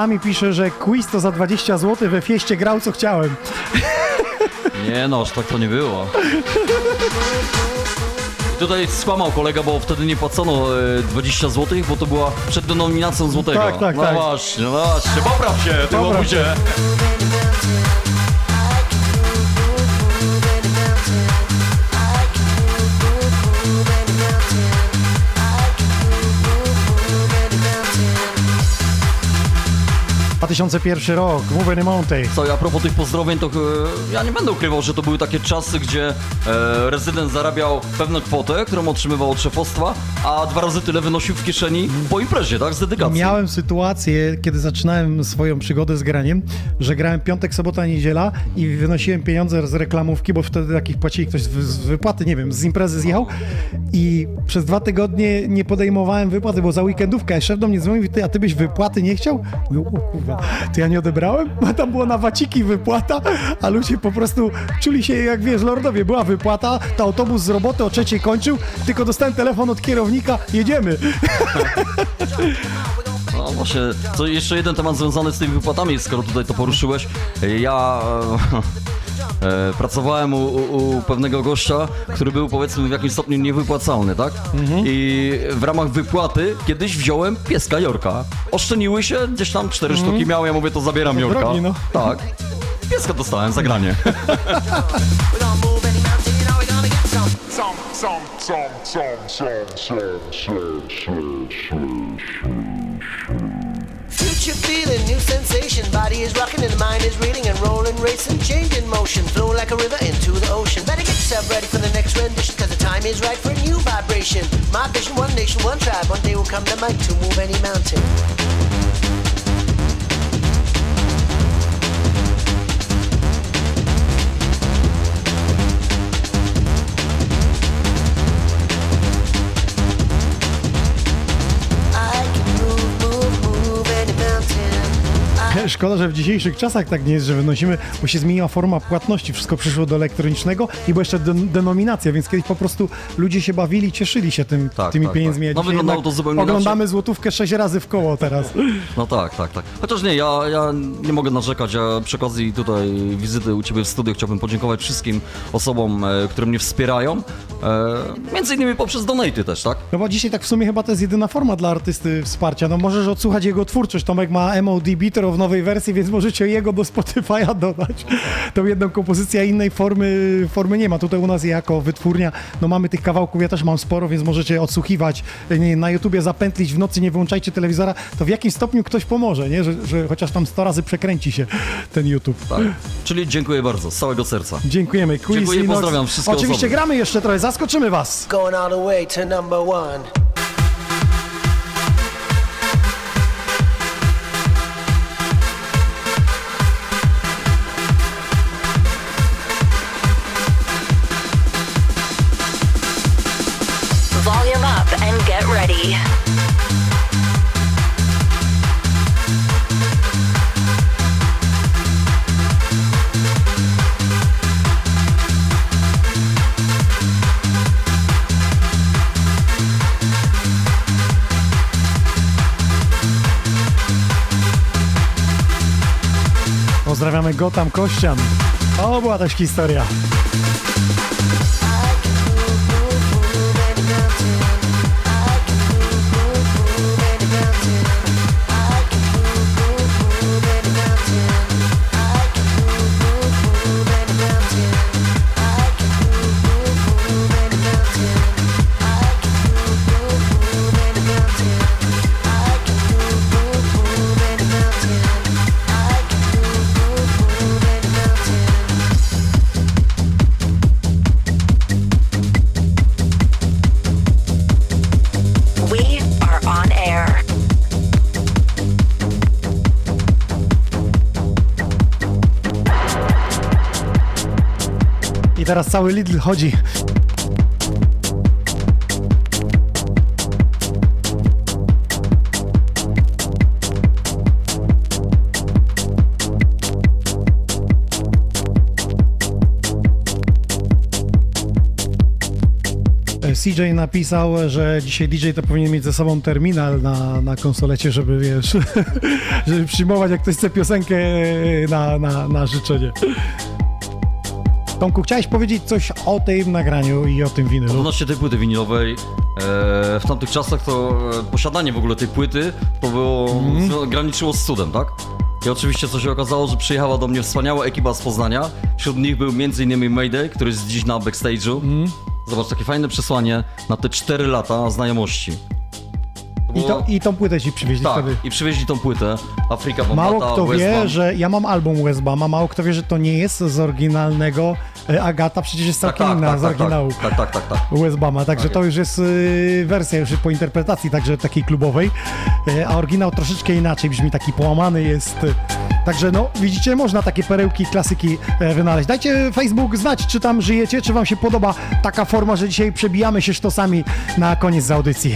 Dami pisze, że quiz to za 20 zł we fieście grał co chciałem. Nie no, aż tak to nie było. Tutaj skłamał kolega, bo wtedy nie płacono e, 20 zł, bo to była przed denominacją złotego. Tak, tak, no tak. właśnie, no właśnie, popraw się, ty łobuzie. 2001 rok, Move Mountain. Co, i a propos tych pozdrowień, to e, ja nie będę ukrywał, że to były takie czasy, gdzie e, rezydent zarabiał pewną kwotę, którą otrzymywał od szefostwa, a dwa razy tyle wynosił w kieszeni po imprezie, tak, z dedykacji. Miałem sytuację, kiedy zaczynałem swoją przygodę z graniem, że grałem piątek, sobota, niedziela i wynosiłem pieniądze z reklamówki, bo wtedy takich płacili ktoś z wy- z wypłaty, nie wiem, z imprezy zjechał i przez dwa tygodnie nie podejmowałem wypłaty, bo za weekendówkę szef do mnie dzwonił, ty, a ty byś wypłaty nie chciał? Mówię, o kurwa, to ja nie odebrałem, bo tam było na waciki wypłata, a ludzie po prostu czuli się jak, wiesz, lordowie, była wypłata, to autobus z roboty o trzeciej kończył, tylko dostałem telefon od kierownika, jedziemy. No właśnie, co jeszcze jeden temat związany z tymi wypłatami, skoro tutaj to poruszyłeś. Ja e, pracowałem u, u, pewnego gościa, który był powiedzmy w jakimś stopniu niewypłacalny, tak? I w ramach wypłaty kiedyś wziąłem pieska Jorka. Oszczeniły się, gdzieś tam cztery sztuki miałem, ja mówię, to zabieram Jorka. drogi, no. Tak. Pieska dostałem za granie. We're gonna move any mountain, you know we're gonna get some. Some, some, some, some, some, some, some, some, Future feeling, new sensation. Body is rocking and the mind is reeling and rolling, racing, changing motion. Flow like a river into the ocean. Better get yourself ready for the next rendition, cause the time is right for a new vibration. My vision, one nation, one tribe. One day will come the mic to move any mountain. Szkoda, że w dzisiejszych czasach tak nie jest, że wynosimy, bo się zmieniła forma płatności, wszystko przyszło do elektronicznego i była jeszcze den- denominacja, więc kiedyś po prostu ludzie się bawili, cieszyli się tym, Tak, tymi tak, pieniędzmi. tak. No wyglądało to zupełnie Oglądamy złotówkę sześć razy w koło teraz. No tak, tak, tak. Chociaż nie, ja, ja nie mogę narzekać. Ja przy okazji tutaj wizyty u Ciebie w studiu chciałbym podziękować wszystkim osobom, e, które mnie wspierają. E, między innymi poprzez donaty też, tak? No bo dzisiaj tak w sumie chyba to jest jedyna forma dla artysty wsparcia. No możesz odsłuchać jego twórczość. Tomek ma MOD Beater w nowej wersji, więc możecie jego do Spotify'a dodać. Tą jedną kompozycję, a innej formy, formy nie ma. Tutaj u nas jako wytwórnia, no mamy tych kawałków, ja też mam sporo, więc możecie odsłuchiwać. Nie, na YouTubie zapętlić w nocy, nie wyłączajcie telewizora, to w jakimś stopniu ktoś pomoże, nie? Że, że chociaż tam 100 razy przekręci się ten YouTube. Tak. Czyli dziękuję bardzo, z całego serca. Dziękujemy. Quiz Dziękuję, Linux. pozdrawiam wszystkie Oczywiście osoby. gramy jeszcze trochę, zaskoczymy was. going all the way to number one. Gotam Kościan. O, była też historia. Teraz cały Lidl chodzi. CJ napisał, że dzisiaj DJ to powinien mieć ze sobą terminal na, na konsolecie, żeby wiesz, żeby przyjmować jak ktoś chce piosenkę na, na, na życzenie. Tomku, chciałeś powiedzieć coś o tym nagraniu i o tym winylu? Odnośnie tej płyty winylowej, e, w tamtych czasach to e, posiadanie w ogóle tej płyty to było, Mhm. graniczyło z cudem, tak? I oczywiście co się okazało, że przyjechała do mnie wspaniała ekipa z Poznania. Wśród nich był m.in. Mayday, który jest dziś na backstage'u. Mhm. Zobacz, takie fajne przesłanie na te 4 lata znajomości. To I, to, I tą płytę ci przywieźli tak, wtedy. i przywieźli tą płytę. Afryka Bambata, Mało kto West wie, Bam. że ja mam album Westbama, mało kto wie, że to nie jest z oryginalnego e, Agata, przecież jest tak, całkiem tak, inna tak, z tak, oryginału tak, tak, tak, tak, tak. Westbama, także Tak to już jest y, wersja już po interpretacji, także takiej klubowej, e, a oryginał troszeczkę inaczej brzmi, taki połamany jest. Także no, widzicie, można takie perełki, klasyki e, wynaleźć. Dajcie Facebook znać, czy tam żyjecie, czy wam się podoba taka forma, że dzisiaj przebijamy się sztosami na koniec z audycji.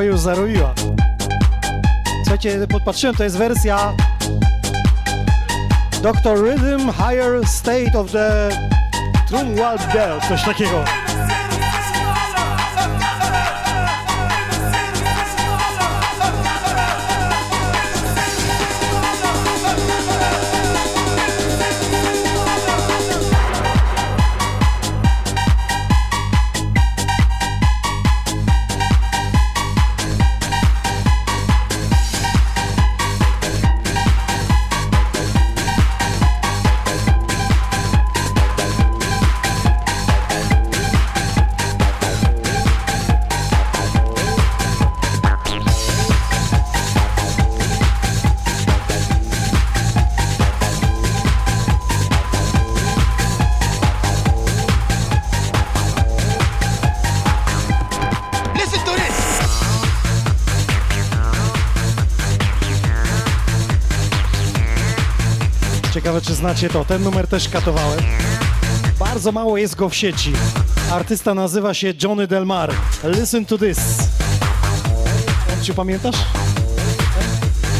Swoje już zaroiła. Słuchajcie, podpatrzyłem, to jest wersja Dr. Rhythm Higher State of the Trumwald Bell, coś takiego. Znacie to. Ten numer też katowałem. Bardzo mało jest go w sieci. Artysta nazywa się Johnny Delmar. Listen to this. Czy pamiętasz?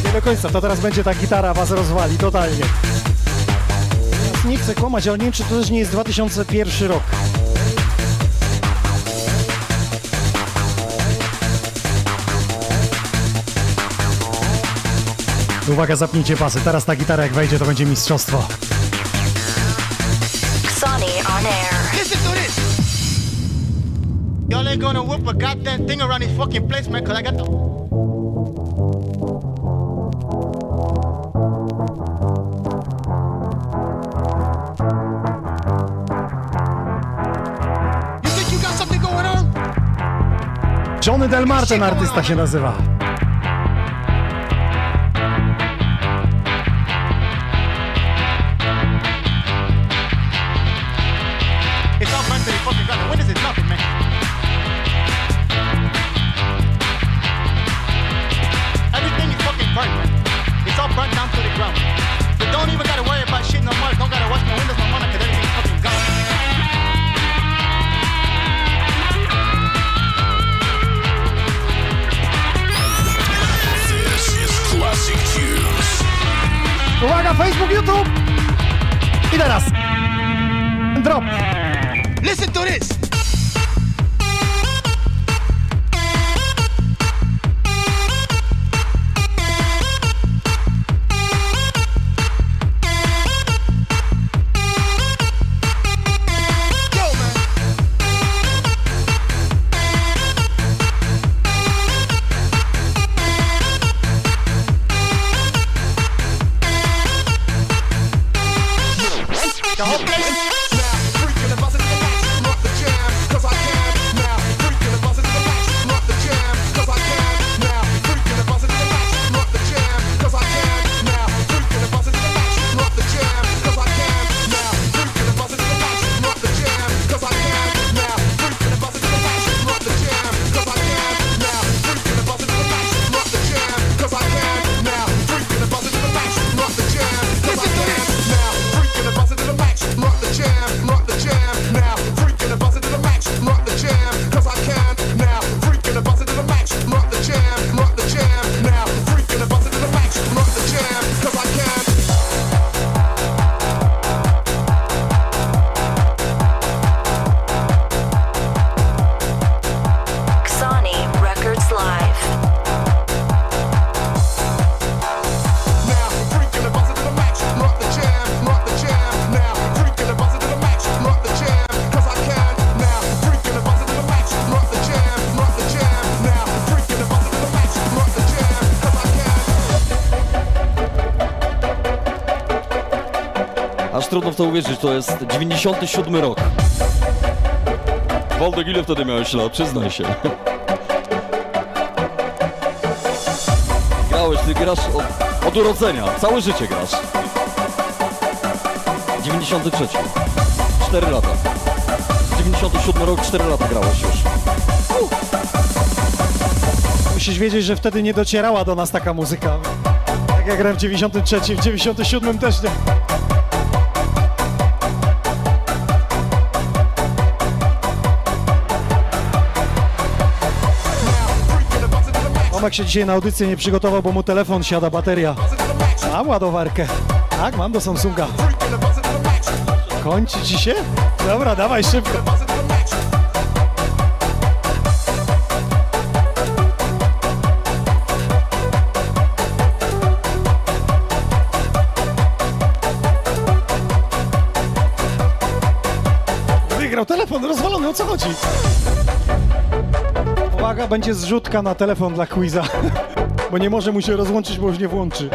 Nie do końca. To teraz będzie ta gitara was rozwali totalnie. Nie chcę kłamać, ale nie wiem, czy to też nie jest 2001 rok. Uwaga, zapnijcie pasy. Teraz ta gitara jak wejdzie, to będzie mistrzostwo. Sonny on air. Listen to this. ain't gonna whoop a goddamn thing around this fucking place, man, cause I got the. Johnny Del Mar ten artysta się nazywa. Aż trudno w to uwierzyć, to jest 97 rok. Waldek, ile wtedy miałeś lat? Przyznaj się. Grałeś, ty grasz od, od urodzenia. Całe życie grasz. 93. 4 lata. 97 rok, 4 lata grałeś już. Musisz wiedzieć, że wtedy nie docierała do nas taka muzyka. Tak jak grałem w 93, w 97 też nie. Tomek się dzisiaj na audycję nie przygotował, bo mu telefon siada, bateria. Mam ładowarkę. Tak, mam do Samsunga. Kończy ci się? Dobra, dawaj szybko. Wygrał telefon rozwalony, o co chodzi? Uwaga, będzie zrzutka na telefon dla quiza. Bo nie może mu się rozłączyć, bo już nie włączy.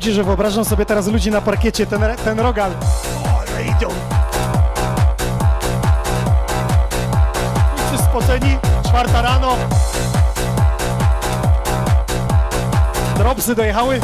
Powiem, że wyobrażam sobie teraz ludzi na parkiecie, ten, ten rogal. Ale idą. Wszyscy spoceni, czwarta rano. Dropsy dojechały.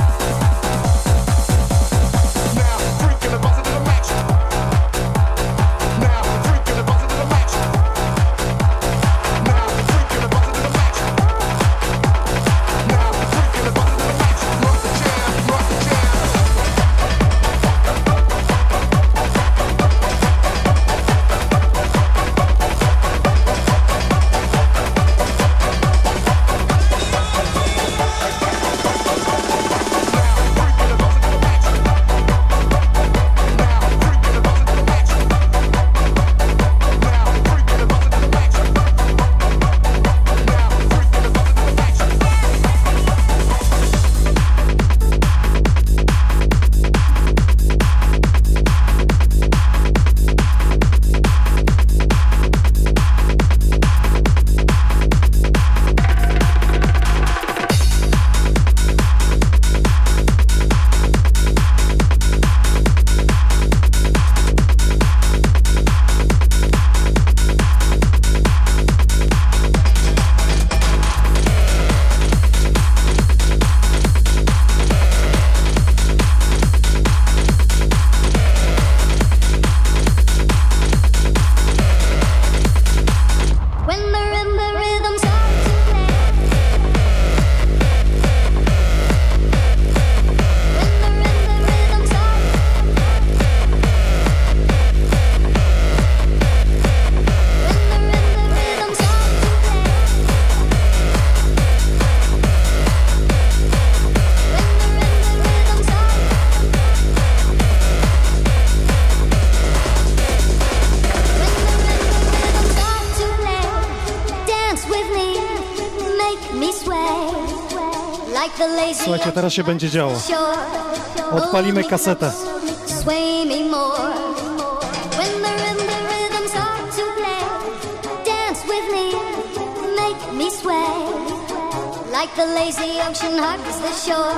Hugs the shore.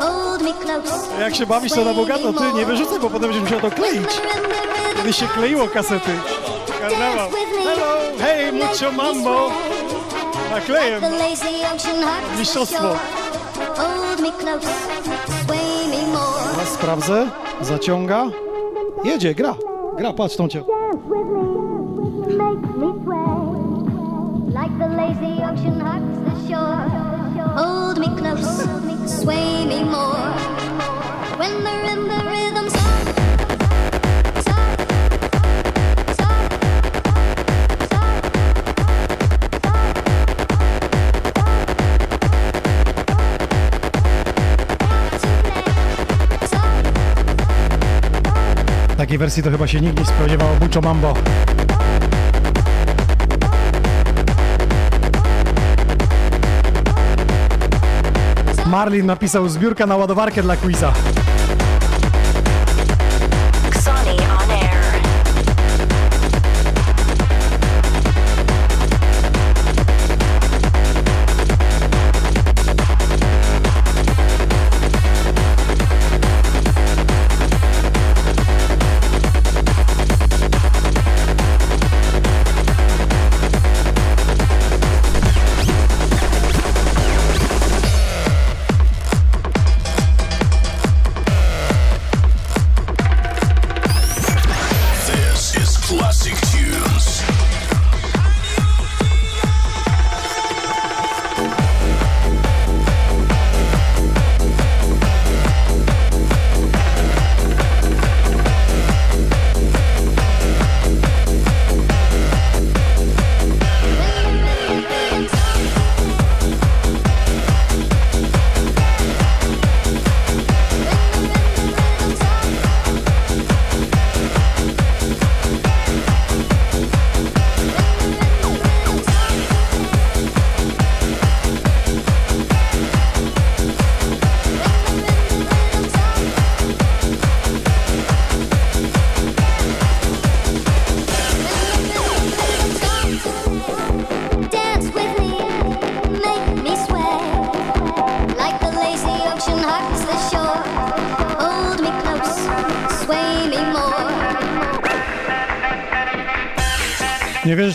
Hold me close. Jak się bawisz to na bogato, ty nie wyrzucaj, bo potem będziesz musiał to kleić. Kiedyś się kleiło kasety. Karnawał. Hello, hey, mucho mambo. Naklejem. Mistrzostwo. Teraz sprawdzę. Zaciąga. Jedzie, gra. Gra, patrz tą cię. Make me sway like the lazy ocean hugs the shore. Hold me close, sway me more. When the rhythm, Takiej wersji to chyba się nikt nie spodziewał. Mucho mambo. Marlin napisał zbiórka na ładowarkę dla quiza.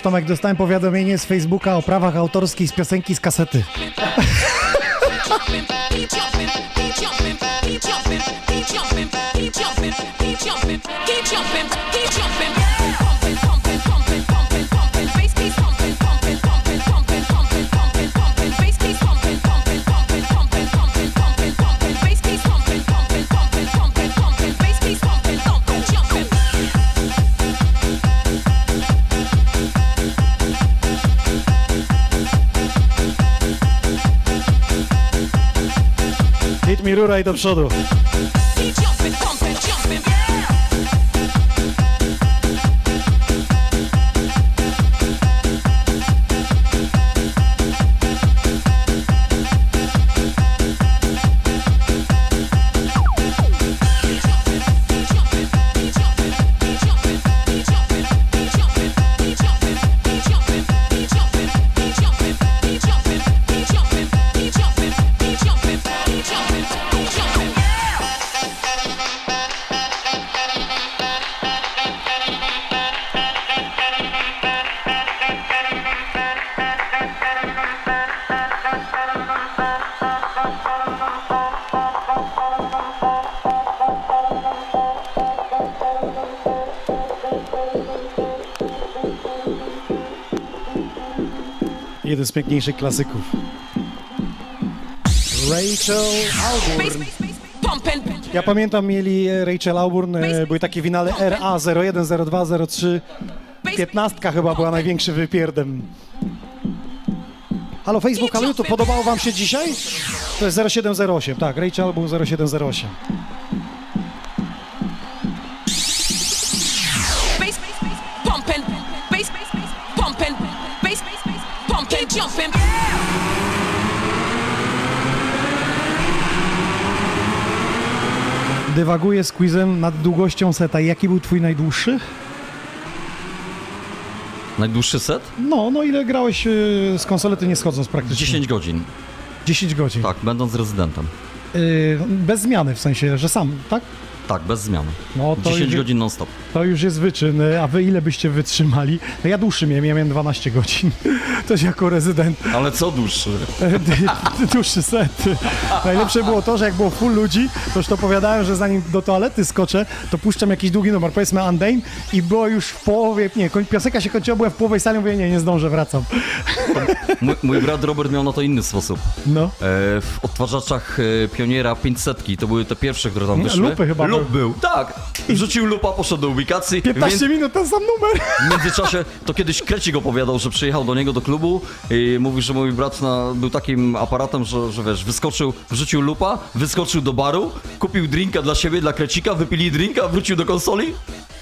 Tomek, dostałem powiadomienie z Facebooka o prawach autorskich z piosenki z kasety. Mi rura i do przodu. Jeden z piękniejszych klasyków. Rachel Auburn. Ja pamiętam, mieli e, Rachel Auburn, były takie winale RA 01, 02, 03. 15 chyba była największym wypierdem. Halo Facebook, halo YouTube, podobało wam się dzisiaj? To jest 0708, tak, Rachel Auburn 0708. can jump him. Dywaguję z quizem nad długością seta. Jaki był twój najdłuższy? Najdłuższy set? No, no ile grałeś yy, z konsolety nie schodząc praktycznie? 10 godzin. 10 godzin? Tak, będąc rezydentem. Yy, bez zmiany, w sensie, że sam, tak? Tak, bez zmiany. No, to 10 już- godzin non-stop. To już jest wyczyn, a wy ile byście wytrzymali? No ja dłuższy miałem, ja miałem 12 godzin. Też jako rezydent. Ale co dłuższy? Dłuższy set. Najlepsze było to, że jak było full ludzi, to już to opowiadałem, że zanim do toalety skoczę, to puszczam jakiś długi numer, powiedzmy Undane i było już w połowie, nie, piosenka się kończyła, byłem w połowie sali, mówię, nie, nie zdążę, wracam. Mój, mój brat Robert miał na to inny sposób. No. E, w odtwarzaczach e, Pioniera 500 to były te pierwsze, które tam wyszły. lupy chyba Lup były. był. Tak. Wrzucił lupa, poszedł do ubikacji. 15 więc minut ten sam numer. W międzyczasie to kiedyś Krecik opowiadał, że przyjechał do niego do klubu i mówi, że mój brat na, był takim aparatem, że, że wiesz, wyskoczył, wrzucił lupa, wyskoczył do baru, kupił drinka dla siebie, dla Krecika, wypili drinka, wrócił do konsoli.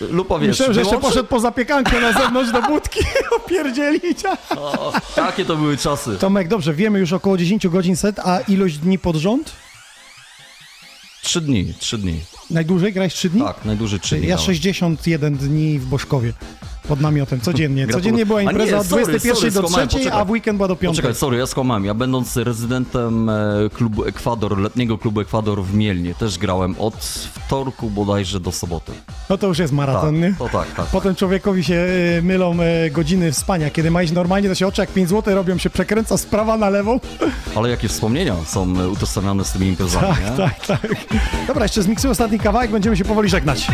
Lupa, wiesz, Myślałem, że jeszcze poszedł po zapiekankę na zewnątrz do budki opierdzielić. O, takie to były czasy. Tomek, dobrze, wiemy już około 10 godzin set, a ilość dni pod rząd? Trzy dni, trzy dni. Najdłużej grałeś 3 dni? Tak, najdłużej trzy dni. Ja dałem. 61 dni w Boszkowie. Pod namiotem, codziennie. Codziennie była impreza od sorry, 21 sorry, do skłamałem, 3, poczekaj. a w weekend była do 5. Poczekaj, sorry, ja skłamałem. Ja będąc rezydentem e, klubu Ekwador, letniego klubu Ekwador w Mielnie, też grałem od wtorku bodajże do soboty. No to już jest maraton, nie? To tak, tak. Potem człowiekowi się e, mylą e, godziny spania. Kiedy ma iść normalnie, to się oczy jak 5 zł robią, się przekręca z prawa na lewą. Ale jakie wspomnienia są utożsamiane z tymi imprezami, Tak, nie? tak, tak. Dobra, jeszcze zmiksuję ostatni kawałek, będziemy się powoli żegnać.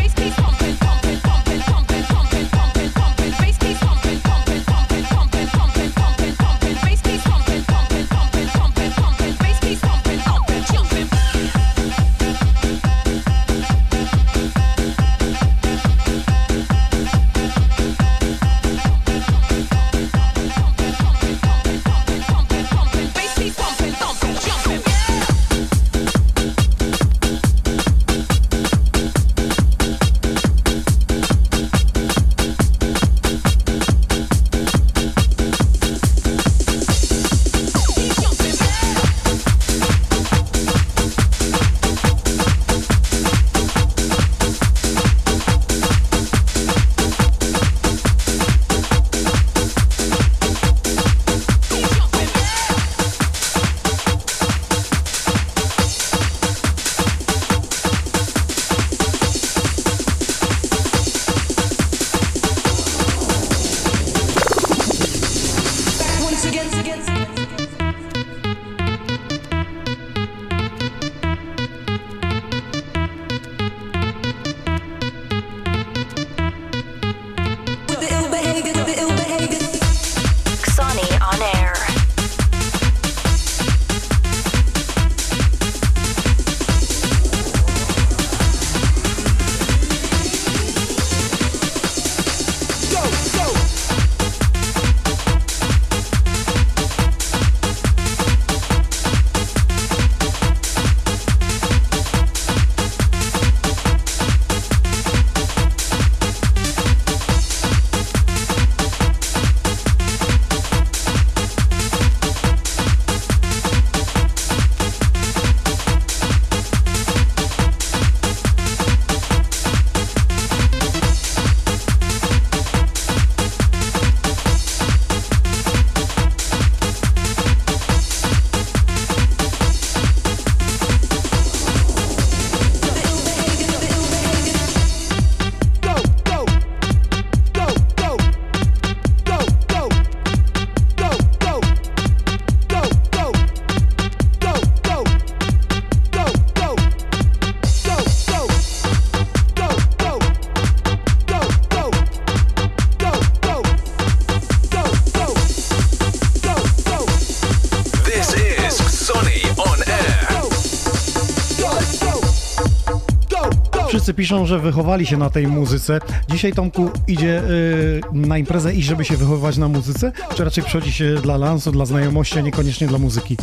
Piszą, że wychowali się na tej muzyce. Dzisiaj Tomku idzie y, na imprezę i żeby się wychowywać na muzyce? Czy raczej przychodzi się dla lansu, dla znajomości, a niekoniecznie dla muzyki?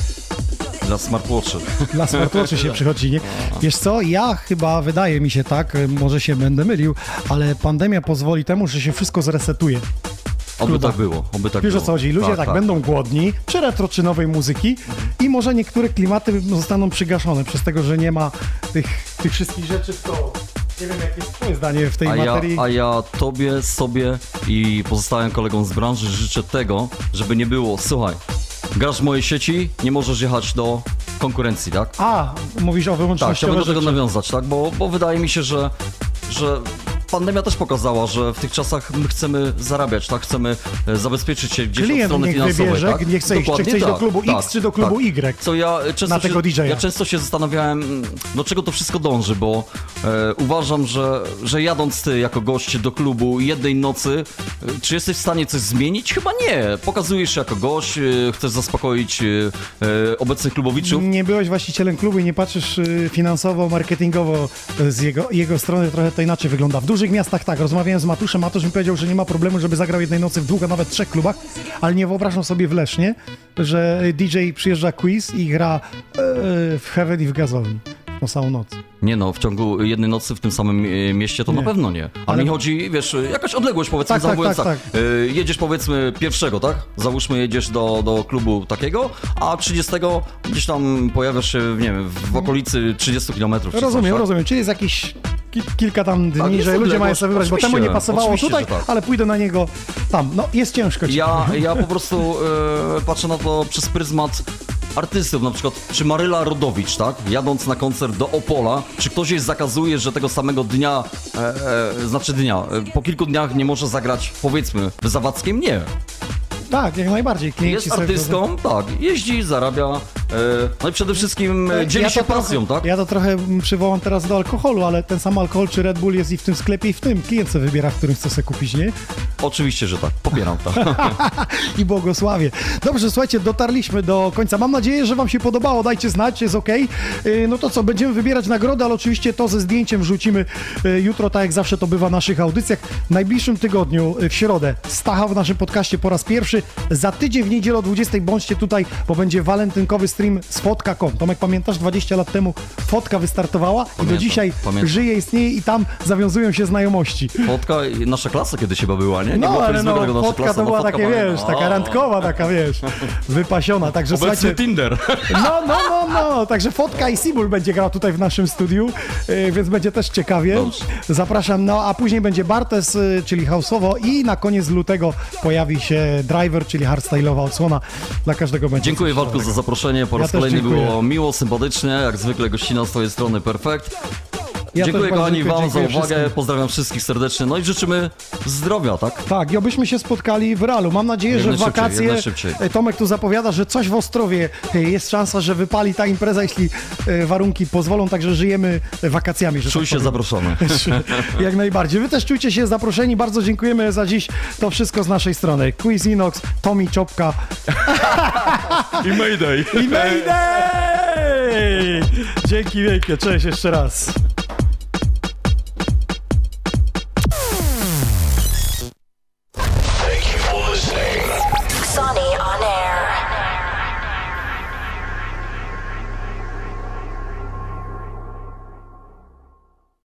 Dla smartwatchy. Dla smartwatchy się przychodzi, nie? Wiesz co, ja chyba, wydaje mi się tak, y, może się będę mylił, ale pandemia pozwoli temu, że się wszystko zresetuje. Oby tak było, oby tak Wiesz o było. co chodzi? Ludzie tak, Tak, tak. będą głodni przy retro czy nowej muzyki i może niektóre klimaty zostaną przygaszone przez tego, że nie ma tych, tych wszystkich rzeczy, to nie wiem jakie jest twoje zdanie w tej A ja, materii. a ja tobie, sobie i pozostałym kolegom z branży życzę tego, żeby nie było, słuchaj, grasz w mojej sieci, nie możesz jechać do konkurencji, tak? A, mówisz o Tak, wyłącznościowe chciałbym do tego nawiązać, tak? Bo, bo wydaje mi się, że, że pandemia też pokazała, że w tych czasach my chcemy zarabiać, tak? Chcemy e, zabezpieczyć się gdzieś od Klient strony niech finansowej, wybierze, tak? nie chce iść, czy chce iść do tak, klubu tak, X, czy do klubu tak. Y. Co ja e, często Na tego się. Ja często się zastanawiałem, do czego to wszystko dąży, bo e, uważam, że, że jadąc ty jako gość do klubu jednej nocy, e, czy jesteś w stanie coś zmienić? Chyba nie. Pokazujesz się jako gość, e, chcesz zaspokoić obecnych klubowiczów. Nie byłeś właścicielem klubu i nie patrzysz finansowo, marketingowo z jego, jego strony, trochę to inaczej wygląda. W dużych miastach tak, rozmawiałem z Matuszem, Matusz mi powiedział, że nie ma problemu, żeby zagrał jednej nocy w dwóch, a nawet trzech klubach, ale nie wyobrażam sobie w Lesznie, że DJ przyjeżdża quiz i gra e, w Heaven i w gazowni na samą noc. Nie no, w ciągu jednej nocy w tym samym mieście to Nie. na pewno nie. A Ale- mi chodzi, wiesz, jakaś odległość powiedzmy, Tak, tak, tak, tak. e, Jedziesz powiedzmy pierwszego, tak? Załóżmy jedziesz do, do klubu takiego, a 30 gdzieś tam pojawiasz się, nie wiem, w okolicy 30 km. Rozumiem, rozumiem, czyli jest jakieś ki kilka tam dni, Tak, że ludzie mają sobie wybrać, bo temu nie pasowało tutaj, tak. ale pójdę na niego tam. No, jest ciężko ci. Ja, ja po prostu e, patrzę na to przez pryzmat artystów, na przykład czy Maryla Rodowicz, tak? Jadąc na koncert do Opola, czy ktoś jej zakazuje, że tego samego dnia, e, e, znaczy dnia, e, po kilku dniach nie może zagrać, powiedzmy, w Zawadzkiem? Nie. Tak, jak najbardziej. Klienci Jest sobie artystką, tak, jeździ, zarabia, e, no i przede wszystkim e, dzieli Ja się to trochę- pasją, tak? Ja to trochę przywołam teraz do alkoholu, ale ten sam alkohol czy Red Bull jest i w tym sklepie, i w tym. Klient sobie wybiera, w którym chce sobie kupić, nie? Oczywiście, że tak, popieram to. I błogosławie. Dobrze, słuchajcie, dotarliśmy do końca. Mam nadzieję, że Wam się podobało. Dajcie znać, jest ok. No to co, będziemy wybierać nagrody, ale oczywiście to ze zdjęciem wrzucimy jutro, tak jak zawsze to bywa w naszych audycjach. W najbliższym tygodniu, w środę, Stacha w naszym podcaście po raz pierwszy. Za tydzień w niedzielę o 20 bądźcie tutaj, bo będzie walentynkowy stream z fotka.com. Tomek, pamiętasz, 20 lat temu fotka wystartowała i do dzisiaj pamiętam. żyje, istnieje i tam zawiązują się znajomości. Fotka, i nasza klasa kiedyś chyba była, nie? nie No, ale no, fotka klasa, to no, była fotka takie, wiesz, taka O. randkowa, taka, wiesz, wypasiona, także Obecny słuchajcie... Tinder. No, no, no, no, także Fotka i Sibul będzie grał tutaj w naszym studiu, y, więc będzie też ciekawie. Dobrze. Zapraszam, no a później będzie Bartes, y, czyli houseowo i na koniec lutego pojawi się Driver, czyli hardstyle'owa odsłona. Dla każdego będzie Dziękuję coś Walku za zaproszenie. Po Ja raz też kolejny było miło, sympatycznie. Jak zwykle gościna z Twojej strony perfekt. Ja dziękuję kochani dziękuję, Wam za uwagę. wszystkim. Pozdrawiam wszystkich serdecznie. No i życzymy zdrowia, tak? Tak, i obyśmy się spotkali w realu. Mam nadzieję, Jak że w wakacje najszybciej. e, Tomek tu zapowiada, że coś w Ostrowie e, jest szansa, że wypali ta impreza, jeśli e, warunki pozwolą, także żyjemy wakacjami. Że Czuj tak się powiem. zaproszony. Jak najbardziej. Wy też czujcie się zaproszeni. Bardzo dziękujemy za dziś. To wszystko z naszej strony. Quiz Inox, Tommy Czopka I Mayday. i Mayday! Dzięki wielkie. Cześć jeszcze raz.